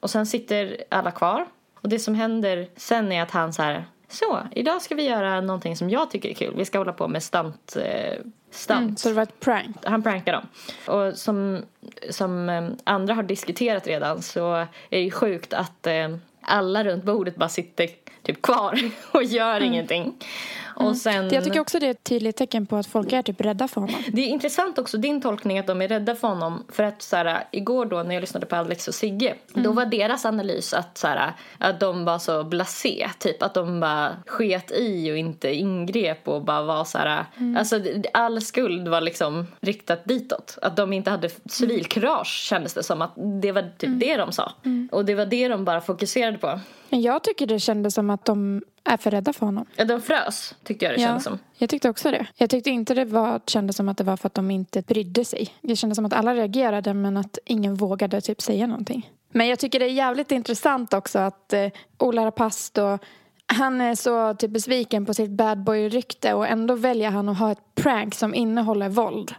Och sen sitter alla kvar. Och det som händer sen är att han så här... Så, idag ska vi göra någonting som jag tycker är kul. Vi ska hålla på med stunt... Eh, stunt. Mm, så det var ett prank. Han prankar dem. Och som, som eh, andra har diskuterat redan så är det ju sjukt att eh, alla runt bordet bara sitter typ kvar och gör ingenting. Och sen, Jag tycker också det är ett tydligt tecken på att folk är typ rädda för honom. det är intressant också din tolkning att de är rädda för honom. För att så här, igår då när jag lyssnade på Alex och Sigge. Då var deras analys att, så här, att de var så blasé. Typ att de bara sket i och inte ingrep och bara var så här. Alltså all skuld var liksom riktat ditåt. Att de inte hade civilkurage kändes det som att det var typ det de sa. Och det var det de bara fokuserade på. Men jag tycker det kändes som att de är för rädda för honom. Ja, de frös tyckte jag det kändes som. jag tyckte också det. Jag tyckte inte det var, kändes som att det var för att de inte brydde sig. Det kändes som att alla reagerade men att ingen vågade typ säga någonting. Men jag tycker det är jävligt intressant också att eh, Ola Rapace han är så typ besviken på sitt bad boy-rykte och ändå väljer han att ha ett prank som innehåller våld.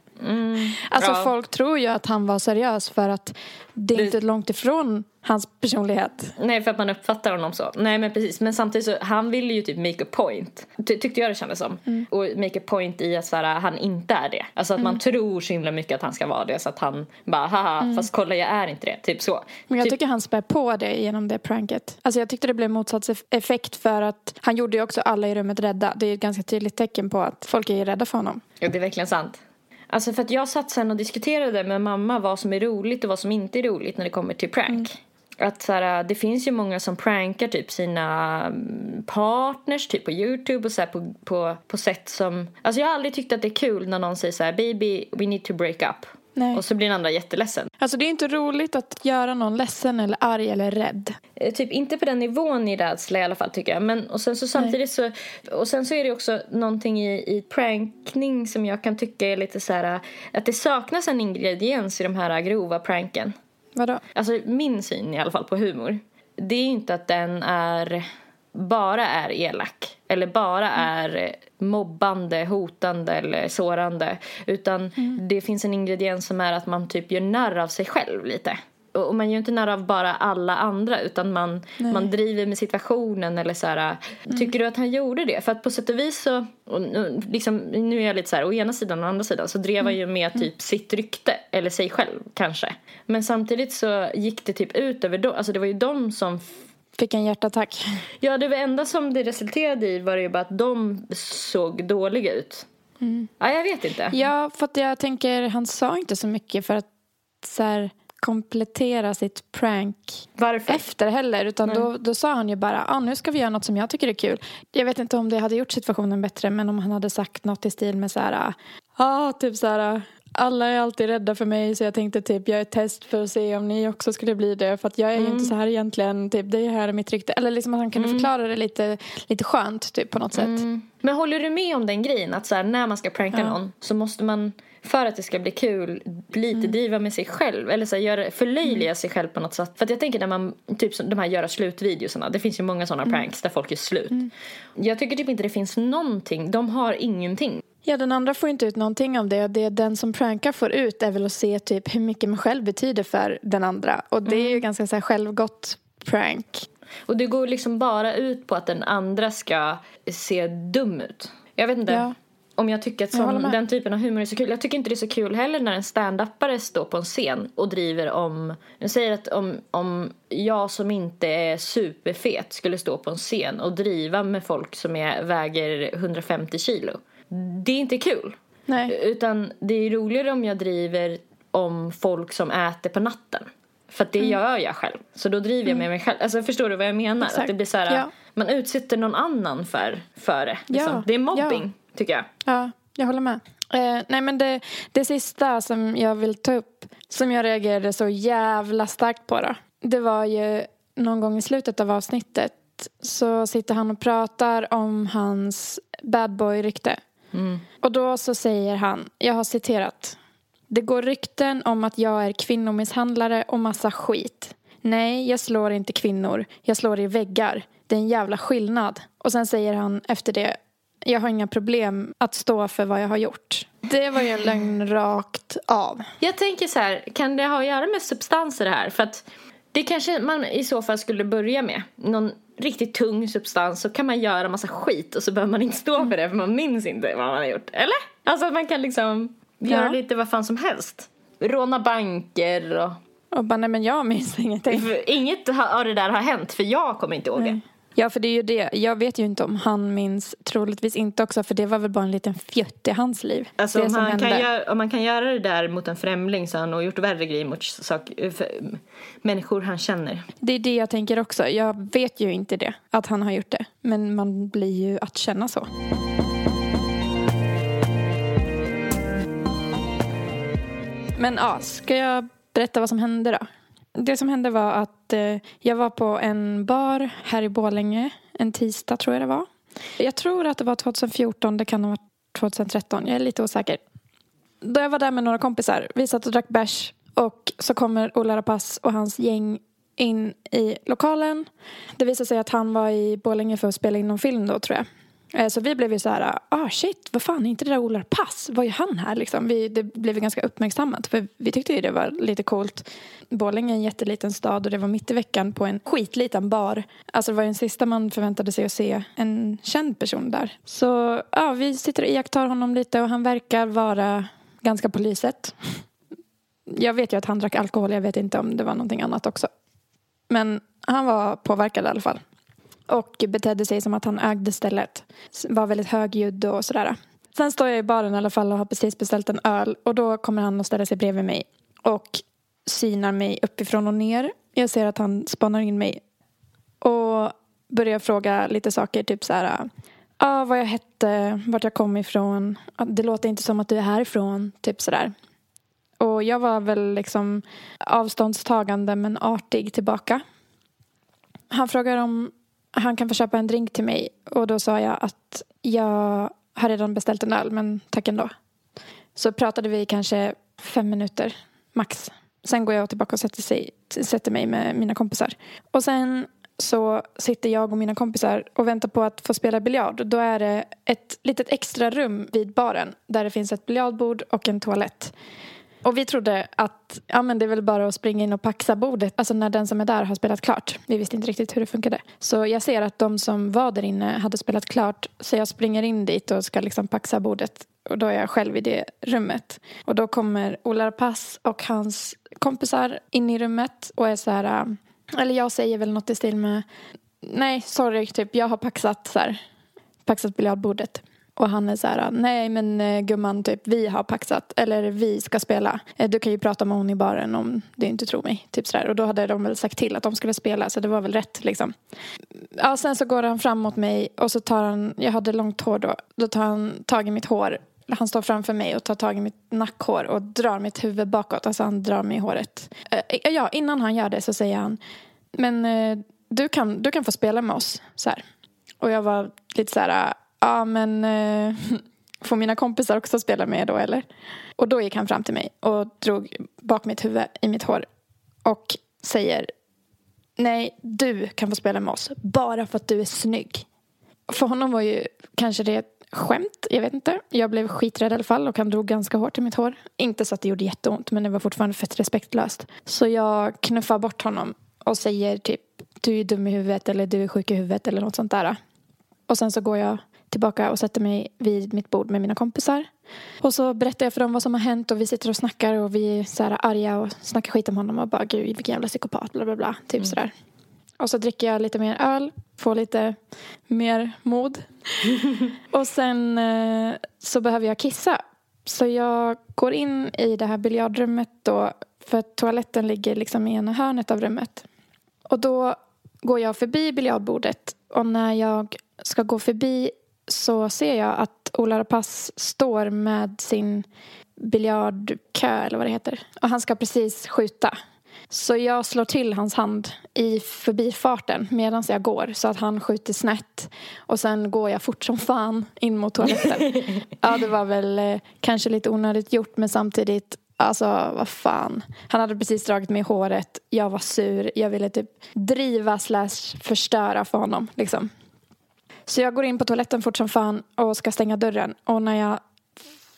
Alltså ja. folk tror ju att han var seriös för att det är inte långt ifrån hans personlighet. Nej, för att man uppfattar honom så. Nej, men precis. Men samtidigt så, han ville ju typ make a point. Ty- tyckte jag det kändes som. Mm. Och make a point i att så här, han inte är det. Alltså att man tror så himla mycket att han ska vara det. Så att han bara, haha, fast kolla jag är inte det. Typ så. Mm. Men jag typ, tycker han spär på det genom det pranket. Alltså jag tyckte det blev motsatt eff- effekt för att han gjorde ju också alla i rummet rädda. Det är ett ganska tydligt tecken på att folk är rädda för honom. ja, det är verkligen sant. Alltså för att jag satt sen och diskuterade med mamma vad som är roligt och vad som inte är roligt när det kommer till prank. Att så här, det finns ju många som prankar typ sina mm, partners typ på Youtube och så här, på, på, på sätt som... Alltså jag har aldrig tyckt att det är kul när någon säger så här baby we need to break up. Nej. Och så blir den andra jätteledsen. Alltså det är inte roligt att göra någon ledsen eller arg eller rädd. Eh, Typ inte på den nivån i rädsla i alla fall tycker jag. Men och sen så samtidigt så och sen så är det också någonting i, i prankning som jag kan tycka är lite så här att det saknas en ingrediens i de här grova pranken. Vadå? Alltså min syn i alla fall på humor. Det är ju inte att den är bara är elak eller bara är mobbande, hotande eller sårande utan det finns en ingrediens som är att man typ gör narr av sig själv lite. Och man gör inte narr av bara alla andra utan man, man driver med situationen eller så här. Tycker du att han gjorde det? För att på sätt och vis så, och liksom, nu är jag lite så här, å ena sidan och å andra sidan så drev han ju med typ sitt rykte eller sig själv kanske. Men samtidigt så gick det typ ut över dem, alltså det var ju de som Fick en hjärtattack. Ja, det var enda som det resulterade i var ju bara att de såg dåliga ut. Ja, jag vet inte. Ja, för att jag tänker han sa inte så mycket för att så här, komplettera sitt prank Varför? efter heller. Utan då, då sa han ju bara, ah, nu ska vi göra något som jag tycker är kul. Jag vet inte om det hade gjort situationen bättre men om han hade sagt något i stil med så här, ah, typ så här, alla är alltid rädda för mig så jag tänkte typ göra ett test för att se om ni också skulle bli det. För att jag är ju inte så här egentligen, typ det här är mitt rykte. Eller liksom att han kunde förklara det lite, lite skönt typ på något sätt. Men håller du med om den grejen att så här, när man ska pranka någon så måste man för att det ska bli kul lite driva med sig själv eller så här, göra, förlöjliga sig själv på något sätt. För att jag tänker när man, typ de här göra slutvideosarna, det finns ju många sådana pranks där folk är slut. Jag tycker typ inte det finns någonting, de har ingenting. Ja, den andra får inte ut någonting av det. Det den som prankar får ut är väl att se typ hur mycket man själv betyder för den andra. Och det är ju ganska så här självgott prank. Och det går liksom bara ut på att den andra ska se dum ut. Jag vet inte Ja. om jag tycker att Jag sån, med. den typen av humor är så kul. Jag tycker inte det är så kul heller när en stand-upare står på en scen och driver om... Jag säger att om, om jag som inte är superfet skulle stå på en scen och driva med folk som är, väger 150 kilo. Det är inte kul. Nej. Utan det är roligare om jag driver om folk som äter på natten. För det gör jag själv. Så då driver jag med mig själv. Alltså förstår du vad jag menar? Exakt. Att det blir så här, Ja. man utsätter någon annan för, för det. Liksom. Ja. Det är mobbing, tycker jag. Ja, jag håller med. Eh, nej men det, det sista som jag vill ta upp, som jag reagerade så jävla starkt på då. Det var ju någon gång i slutet av avsnittet så sitter han och pratar om hans bad Mm. Och då så säger han, jag har citerat. Det går rykten om att jag är kvinnomisshandlare och massa skit. Nej, jag slår inte kvinnor. Jag slår i väggar. Det är en jävla skillnad. Och sen säger han efter det, jag har inga problem att stå för vad jag har gjort. Det var ju en lögn rakt av. Jag tänker så här, kan det ha att göra med substanser här? För att det kanske man i så fall skulle börja med. Någon riktigt tung substans så kan man göra massa skit och så behöver man inte stå för det för man minns inte vad man har gjort. Eller? Alltså att man kan liksom göra Ja. lite vad fan som helst. Råna banker och... Och bara, nej men jag minns ingenting. För inget av det där har hänt för jag kommer inte ihåg det. Ja, för det är ju det. Jag vet ju inte om han minns, troligtvis inte också, för det var väl bara en liten fjutt i hans liv. Alltså det om, han hände. kan göra, om man kan göra det där mot en främling så har han nog gjort värre grejer mot sak, människor han känner. Det är det jag tänker också. Jag vet ju inte det, att han har gjort det. Men man blir ju att känna så. Men ja, ska jag berätta vad som hände då? Det som hände var att eh, jag var på en bar här i Borlänge en tisdag tror jag det var. Jag tror att det var 2014, det kan ha varit 2013, jag är lite osäker. Då jag var där med några kompisar, vi satt och drack bärs och så kommer Ola Rapace och hans gäng in i lokalen. Det visade sig att han var i Borlänge för att spela in någon film då tror jag. Eh, så vi blev ju så här, ah shit, vad fan är inte det där Ola Pass? Vad är han här liksom? Vi, det blev ju ganska uppmärksammat för vi tyckte ju det var lite coolt. Borlänge är en jätteliten stad och det var mitt i veckan på en skitliten bar. Alltså det var ju den sista man förväntade sig att se en känd person där. Så ja, vi sitter och iakttar honom lite och han verkar vara ganska på lyset. Jag vet ju att han drack alkohol, jag vet inte om det var någonting annat också. Men han var påverkad i alla fall. Och betedde sig som att han ägde stället. Var väldigt högljudd och sådär. Sen står jag i baren i alla fall och har precis beställt en öl. Och då kommer han och ställer sig bredvid mig. Och synar mig uppifrån och ner. Jag ser att han spanar in mig. Och börjar fråga lite saker. Typ så här. Ja, vad jag hette, vart jag kom ifrån. Det låter inte som att du är härifrån. Typ sådär. Och jag var väl liksom avståndstagande men artig tillbaka. Han frågar om han kan få köpa en drink till mig och då sa jag att jag har redan beställt en öl men tack ändå. Så pratade vi kanske fem minuter max. Sen går jag tillbaka och sätter, sig, sätter mig med mina kompisar. Och sen så sitter jag och mina kompisar och väntar på att få spela biljard. Då är det ett litet extra rum vid baren där det finns ett biljardbord och en toalett. Och vi trodde att ja, men det är väl bara att springa in och paxa bordet. Alltså när den som är där har spelat klart. Vi visste inte riktigt hur det funkade. Så jag ser att de som var där inne hade spelat klart. Så jag springer in dit och ska liksom paxa bordet. Och då är jag själv i det rummet. Och då kommer Ola Pass och hans kompisar in i rummet och är så här. Um, eller jag säger väl något i stil med. Nej, sorry, typ jag har paxat så här. Paxat biljardbordet. Och han är så här, nej men eh, gumman, typ vi har paxat, eller vi ska spela. Eh, du kan ju prata med hon i baren om du inte tror mig. Typ sådär. Och då hade de väl sagt till att de skulle spela, så det var väl rätt liksom. Ja, sen så går han fram mot mig och så tar han, jag hade långt hår då, då tar han tag i mitt hår. Han står framför mig och tar tag i mitt nackhår och drar mitt huvud bakåt. Alltså han drar mig i håret. Eh, ja, innan han gör det så säger han, men du kan, du kan få spela med oss. Så här. Och jag var lite så här, ja men eh, får mina kompisar också spela med då eller? Och då gick han fram till mig och drog bak mitt huvud i mitt hår och säger nej, du kan få spela med oss bara för att du är snygg. För honom var ju kanske det ett skämt, jag vet inte. Jag blev skiträdd i alla fall och han drog ganska hårt i mitt hår. Inte så att det gjorde jätteont men det var fortfarande fett respektlöst. Så jag knuffar bort honom och säger typ du är dum i huvudet eller du är sjuk i huvudet eller något sånt där. Och sen så går jag tillbaka och sätter mig vid mitt bord med mina kompisar. Och så berättar jag för dem vad som har hänt och vi sitter och snackar och vi är så här arga och snackar skit om honom och bara gud vilken jävla psykopat bla bla bla. Typ sådär. Och så dricker jag lite mer öl, får lite mer mod. och sen eh, så behöver jag kissa. Så jag går in i det här biljardrummet då För toaletten ligger liksom i ena hörnet av rummet. Och då går jag förbi biljardbordet och när jag ska gå förbi så ser jag att Ola Rapace står med sin biljardkö eller vad det heter. Och han ska precis skjuta. Så jag slår till hans hand i förbifarten medan jag går så att han skjuter snett. Och sen går jag fort som fan in mot toaletten. ja, det var väl eh, kanske lite onödigt gjort men samtidigt Alltså, vad fan. Han hade precis dragit mig i håret. Jag var sur. Jag ville typ driva slash förstöra för honom. Liksom. Så jag går in på toaletten fort som fan och ska stänga dörren. Och när jag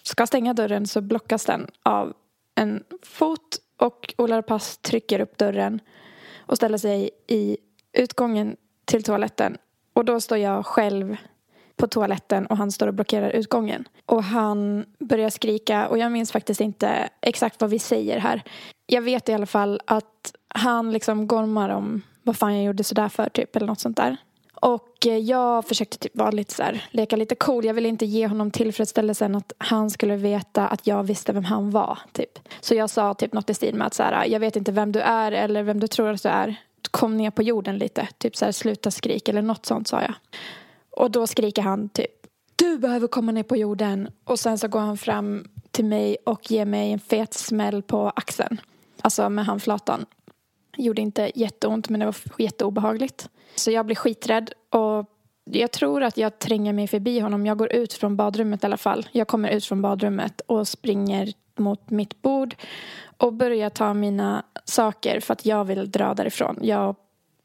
ska stänga dörren så blockas den av en fot och Ola Pass trycker upp dörren och ställer sig i utgången till toaletten. Och då står jag själv på toaletten och han står och blockerar utgången. Och han börjar skrika och jag minns faktiskt inte exakt vad vi säger här. Jag vet i alla fall att han liksom gormar om vad fan jag gjorde sådär för typ eller något sånt där. Och eh, jag försökte typ vara lite så här, leka lite cool. Jag ville inte ge honom tillfredsställelsen att han skulle veta att jag visste vem han var. Typ. Så jag sa typ något i stil med att så här, ah, jag vet inte vem du är eller vem du tror att du är. Kom ner på jorden lite. Typ så här, sluta skrik eller något sånt sa jag. Och då skriker han typ du behöver komma ner på jorden. Och sen så går han fram till mig och ger mig en fet smäll på axeln. Alltså med handflatan. Gjorde inte jätteont men det var jätteobehagligt. Så jag blir skiträdd och jag tror att jag tränger mig förbi honom. Jag går ut från badrummet i alla fall. Jag kommer ut från badrummet och springer mot mitt bord och börjar ta mina saker för att jag vill dra därifrån. Jag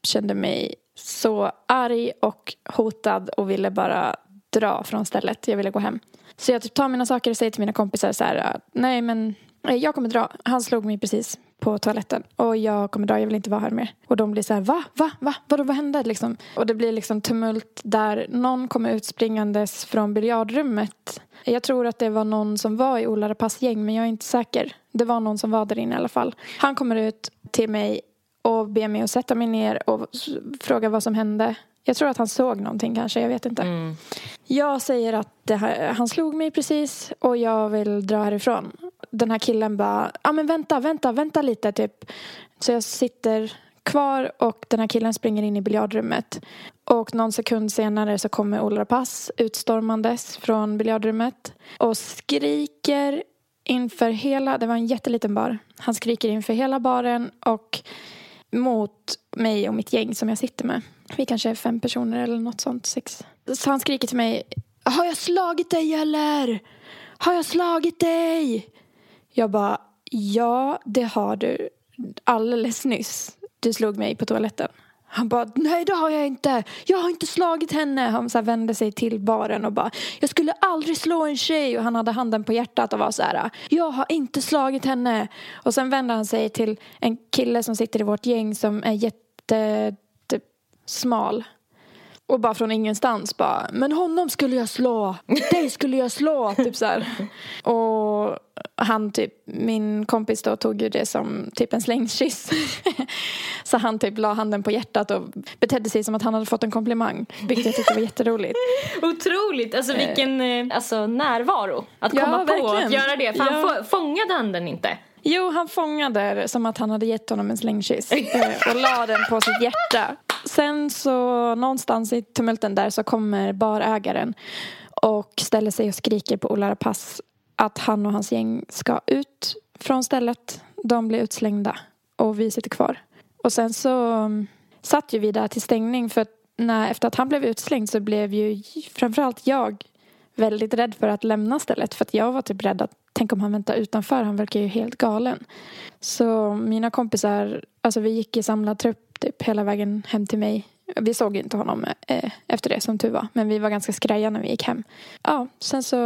kände mig så arg och hotad och ville bara dra från stället. Jag ville gå hem. Så jag typ tar mina saker och säger till mina kompisar så här, nej men jag kommer dra. Han slog mig precis på toaletten och jag kommer dra, jag vill inte vara här mer. Och de blir så här, va, va, va, vadå, vad hände liksom? Och det blir liksom tumult där någon kommer ut springandes från biljardrummet. Jag tror att det var någon som var i Ola Rapaces gäng men jag är inte säker. Det var någon som var där inne i alla fall. Han kommer ut till mig och ber mig att sätta mig ner och fråga vad som hände. Jag tror att han såg någonting kanske, jag vet inte. Mm. Jag säger att här, han slog mig precis och jag vill dra härifrån. Den här killen bara, ja ah, men vänta, vänta, vänta lite typ. Så jag sitter kvar och den här killen springer in i biljardrummet. Och någon sekund senare så kommer Ola Pass utstormandes från biljardrummet och skriker inför hela, det var en jätteliten bar. Han skriker inför hela baren och mot mig och mitt gäng som jag sitter med. Vi kanske är fem personer eller något sånt, sex. Så han skriker till mig. Har jag slagit dig eller? Har jag slagit dig? Jag bara, ja det har du. Alldeles nyss. Du slog mig på toaletten. Han bara, nej det har jag inte. Jag har inte slagit henne. Han så vände sig till baren och bara, jag skulle aldrig slå en tjej. Och han hade handen på hjärtat och var så här, jag har inte slagit henne. Och sen vände han sig till en kille som sitter i vårt gäng som är jätte smal. Och bara från ingenstans bara, men honom skulle jag slå, dig skulle jag slå, typ så här. Och han typ, min kompis då tog ju det som typ en slängkyss. så han typ la handen på hjärtat och betedde sig som att han hade fått en komplimang. Vilket jag tyckte var jätteroligt. Otroligt, alltså vilken eh, alltså, närvaro att komma ja, på att göra det. För ja. han fångade handen inte. Jo, han fångade som att han hade gett honom en slängkyss eh, och la den på sitt hjärta. Sen så någonstans i tumulten där så kommer barägaren och ställer sig och skriker på Ola Rapace att han och hans gäng ska ut från stället. De blir utslängda och vi sitter kvar. Och sen så mm, satt ju vi där till stängning för att när, efter att han blev utslängd så blev ju framförallt jag väldigt rädd för att lämna stället för att jag var typ rädd att tänk om han väntar utanför, han verkar ju helt galen. Så mina kompisar, alltså vi gick i samlad trupp typ hela vägen hem till mig. Vi såg inte honom eh, efter det som tur var, men vi var ganska skraja när vi gick hem. Ja, sen så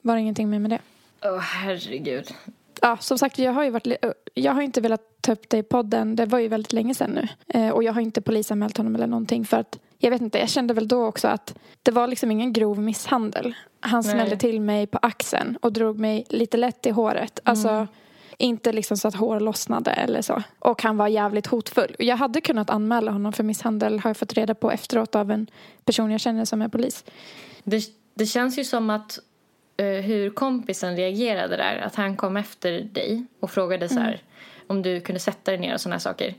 var det ingenting mer med det. Åh oh, herregud. Ja, som sagt, jag har ju varit, jag har inte velat ta upp det i podden. Det var ju väldigt länge sedan nu. Eh, och jag har inte polisanmält honom eller någonting för att jag vet inte, jag kände väl då också att det var liksom ingen grov misshandel. Han smällde Nej. till mig på axeln och drog mig lite lätt i håret. Alltså, mm. inte liksom så att hår lossnade eller så. Och han var jävligt hotfull. Jag hade kunnat anmäla honom för misshandel har jag fått reda på efteråt av en person jag känner som är polis. Det, det känns ju som att uh, hur kompisen reagerade där, att han kom efter dig och frågade så här, mm. om du kunde sätta dig ner och såna här saker.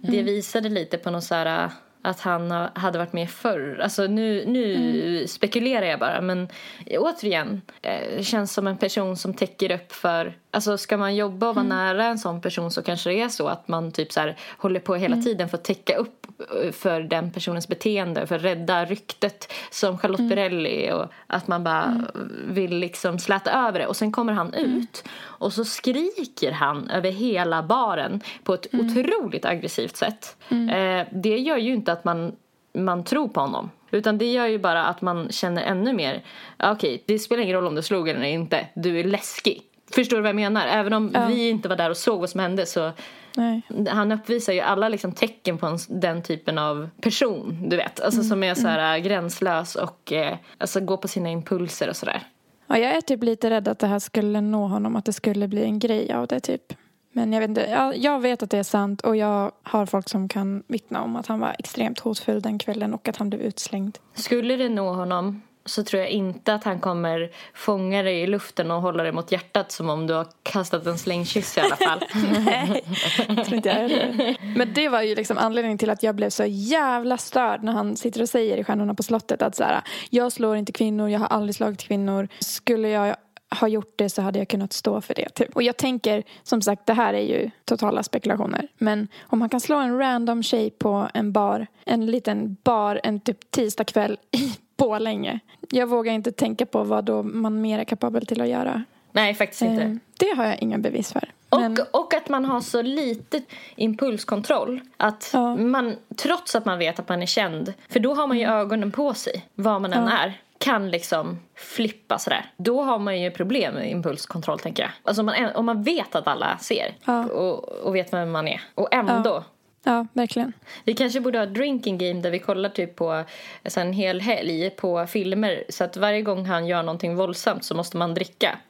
Det visade lite på någon så här att han ha- hade varit med förr. Alltså nu, nu spekulerar jag bara men återigen, eh, känns som en person som täcker upp för Alltså ska man jobba och vara nära en sån person så kanske det är så att man typ så här håller på hela tiden för att täcka upp eh, för den personens beteende, för att rädda ryktet som Charlotte Perrelli och att man bara vill liksom släta över det. Och sen kommer han ut och så skriker han över hela baren på ett otroligt aggressivt sätt. Eh, det gör ju inte att man man tror på honom. Utan det gör ju bara att man känner ännu mer, ja, okej, det spelar ingen roll om du slog eller inte, du är läskig. Förstår du vad jag menar? Även om vi inte var där och såg vad som hände så Nej. han uppvisar ju alla liksom tecken på en, den typen av person, du vet. Alltså som är så här gränslös och eh, alltså går på sina impulser och sådär. Ja, jag är typ lite rädd att det här skulle nå honom, att det skulle bli en grej av det typ. Men jag vet inte, jag, jag vet att det är sant och jag har folk som kan vittna om att han var extremt hotfull den kvällen och att han blev utslängd. Skulle det nå honom så tror jag inte att han kommer fånga dig i luften och hålla dig mot hjärtat som om du har kastat en slängkyss i alla fall. Nej, tror inte jag heller. Men det var ju liksom anledningen till att jag blev så jävla störd när han sitter och säger i Stjärnorna på slottet att så här, jag slår inte kvinnor, jag har aldrig slagit kvinnor. Skulle jag ha gjort det så hade jag kunnat stå för det. Typ. Och jag tänker, som sagt, det här är ju totala spekulationer. Men om man kan slå en random tjej på en bar, en liten bar en typ tisdagkväll i Borlänge. Jag vågar inte tänka på vad då man mer är kapabel till att göra. Nej, faktiskt inte. Eh, Det har jag inga bevis för. Och, Men, och att man har så lite impulskontroll. Att Ja. man, trots att man vet att man är känd, för då har man ju ögonen på sig, vad man än Mm. Ja. är, kan liksom flippa sådär. Då har man ju problem med impulskontroll tänker jag. Alltså om man, om man vet att alla ser Ja. och, och vet vem man är. Och ändå. ja, verkligen. Vi kanske borde ha ett drinking game där vi kollar typ på alltså en hel helg på filmer så att varje gång han gör någonting våldsamt så måste man dricka.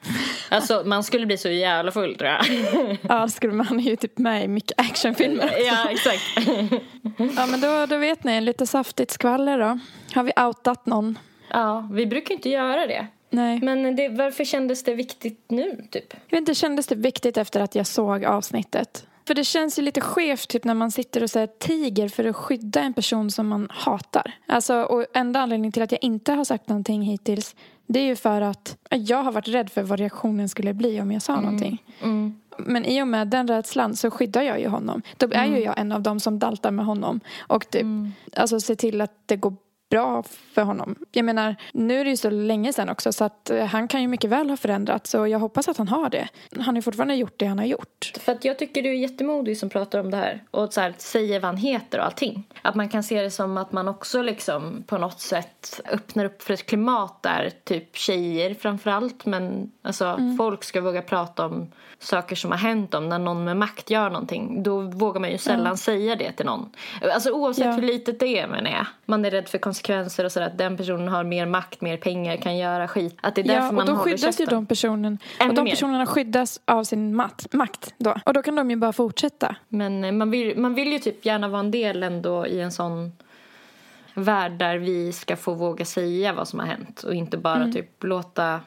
Alltså man skulle bli så jävla full tror jag. Ja, skulle man ju typ med i mycket actionfilmer. ja, exakt. Ja, men då, då vet ni, lite saftigt skvaller då. Har vi outat någon? Ja, vi brukar inte göra det. Nej. Men det, varför kändes det viktigt nu, typ? Jag vet inte, kändes det viktigt efter att jag såg avsnittet? För det känns ju lite skevt typ när man sitter och så här, tiger för att skydda en person som man hatar. Alltså, och enda anledningen till att jag inte har sagt någonting hittills det är ju för att jag har varit rädd för vad reaktionen skulle bli om jag sa någonting. Men i och med den rädslan så skyddar jag ju honom. Då är ju jag en av dem som daltar med honom. Och typ, alltså ser till att det går bra för honom. Jag menar, nu är det ju så länge sedan också så att eh, han kan ju mycket väl ha förändrats och jag hoppas att han har det. Han har ju fortfarande gjort det han har gjort. För att jag tycker du är jättemodig som pratar om det här och så här, säger vad han heter och allting. Att man kan se det som att man också liksom på något sätt öppnar upp för ett klimat där typ tjejer framförallt men alltså folk ska våga prata om saker som har hänt om när någon med makt gör någonting. Då vågar man ju sällan säga det till någon. Alltså oavsett Ja. hur litet det är menar jag. Man är rädd för konsekvenser och sådär att den personen har mer makt, mer pengar, kan göra skit. Att det är därför Ja, och man då håller skyddas ju de personen. Ännu och de mer. personerna skyddas av sin mat, makt då. Och då kan de ju bara fortsätta. Men eh, man vill, man vill ju typ gärna vara en del ändå i en sån värld där vi ska få våga säga vad som har hänt och inte bara Mm. typ låta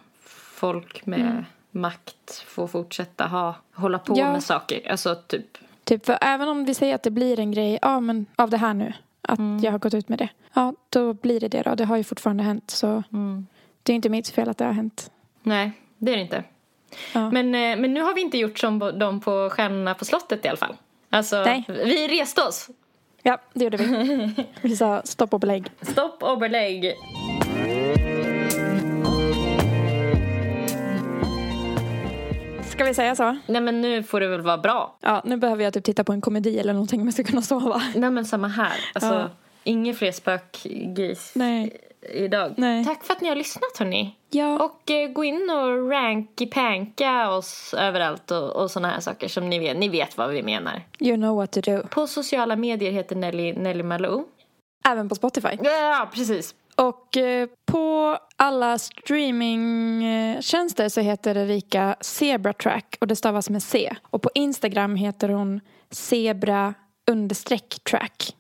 folk med makt få fortsätta ha, hålla på Ja. med saker. Alltså typ, Typ, för även om vi säger att det blir en grej ja, men av det här nu, att jag har gått ut med det. Ja, då blir det det då. Det har ju fortfarande hänt. Så det är inte mitt fel att det har hänt. nej det är det inte. Ja. Men, eh, men nu har vi inte gjort som de på Stjärnorna på slottet i alla fall. Alltså, Nej. vi reste oss. Ja, det gjorde vi. vi sa stopp och belägg. Stopp och belägg. Ska vi säga så? Nej men nu får det väl vara bra. Ja, nu behöver jag typ titta på en komedi eller någonting om jag ska kunna sova. Nej men samma här. Alltså, Ja. inga fler spökgris Nej. idag. Nej. Tack för att ni har lyssnat hörni. Ja. Och eh, gå in och ranky-panka oss överallt och, och såna här saker som ni vet. Ni vet vad vi menar. You know what to do. På sociala medier heter Nelly, Nelly Malou. Även på Spotify. Ja, precis. Och eh, på alla streamingtjänster så heter Erika Zebra Track och det stavas med C. Och på Instagram heter hon Zebra understreck track.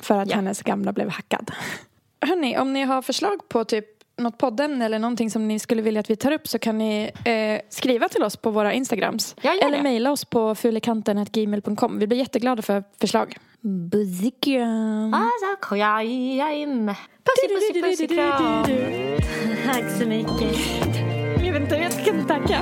För att Ja. hennes gamla blev hackad. Hörni, om ni har förslag på typ något poddämne eller någonting som ni skulle vilja att vi tar upp så kan ni eh, skriva till oss på våra Instagrams. Eller mejla oss på fulikanten.gmail.com. Vi blir jätteglada för förslag. Buzzikram. Kojajajm. Pussy, pussy, pussy, kram. Tack så mycket. Jag vet inte, jag kan tacka.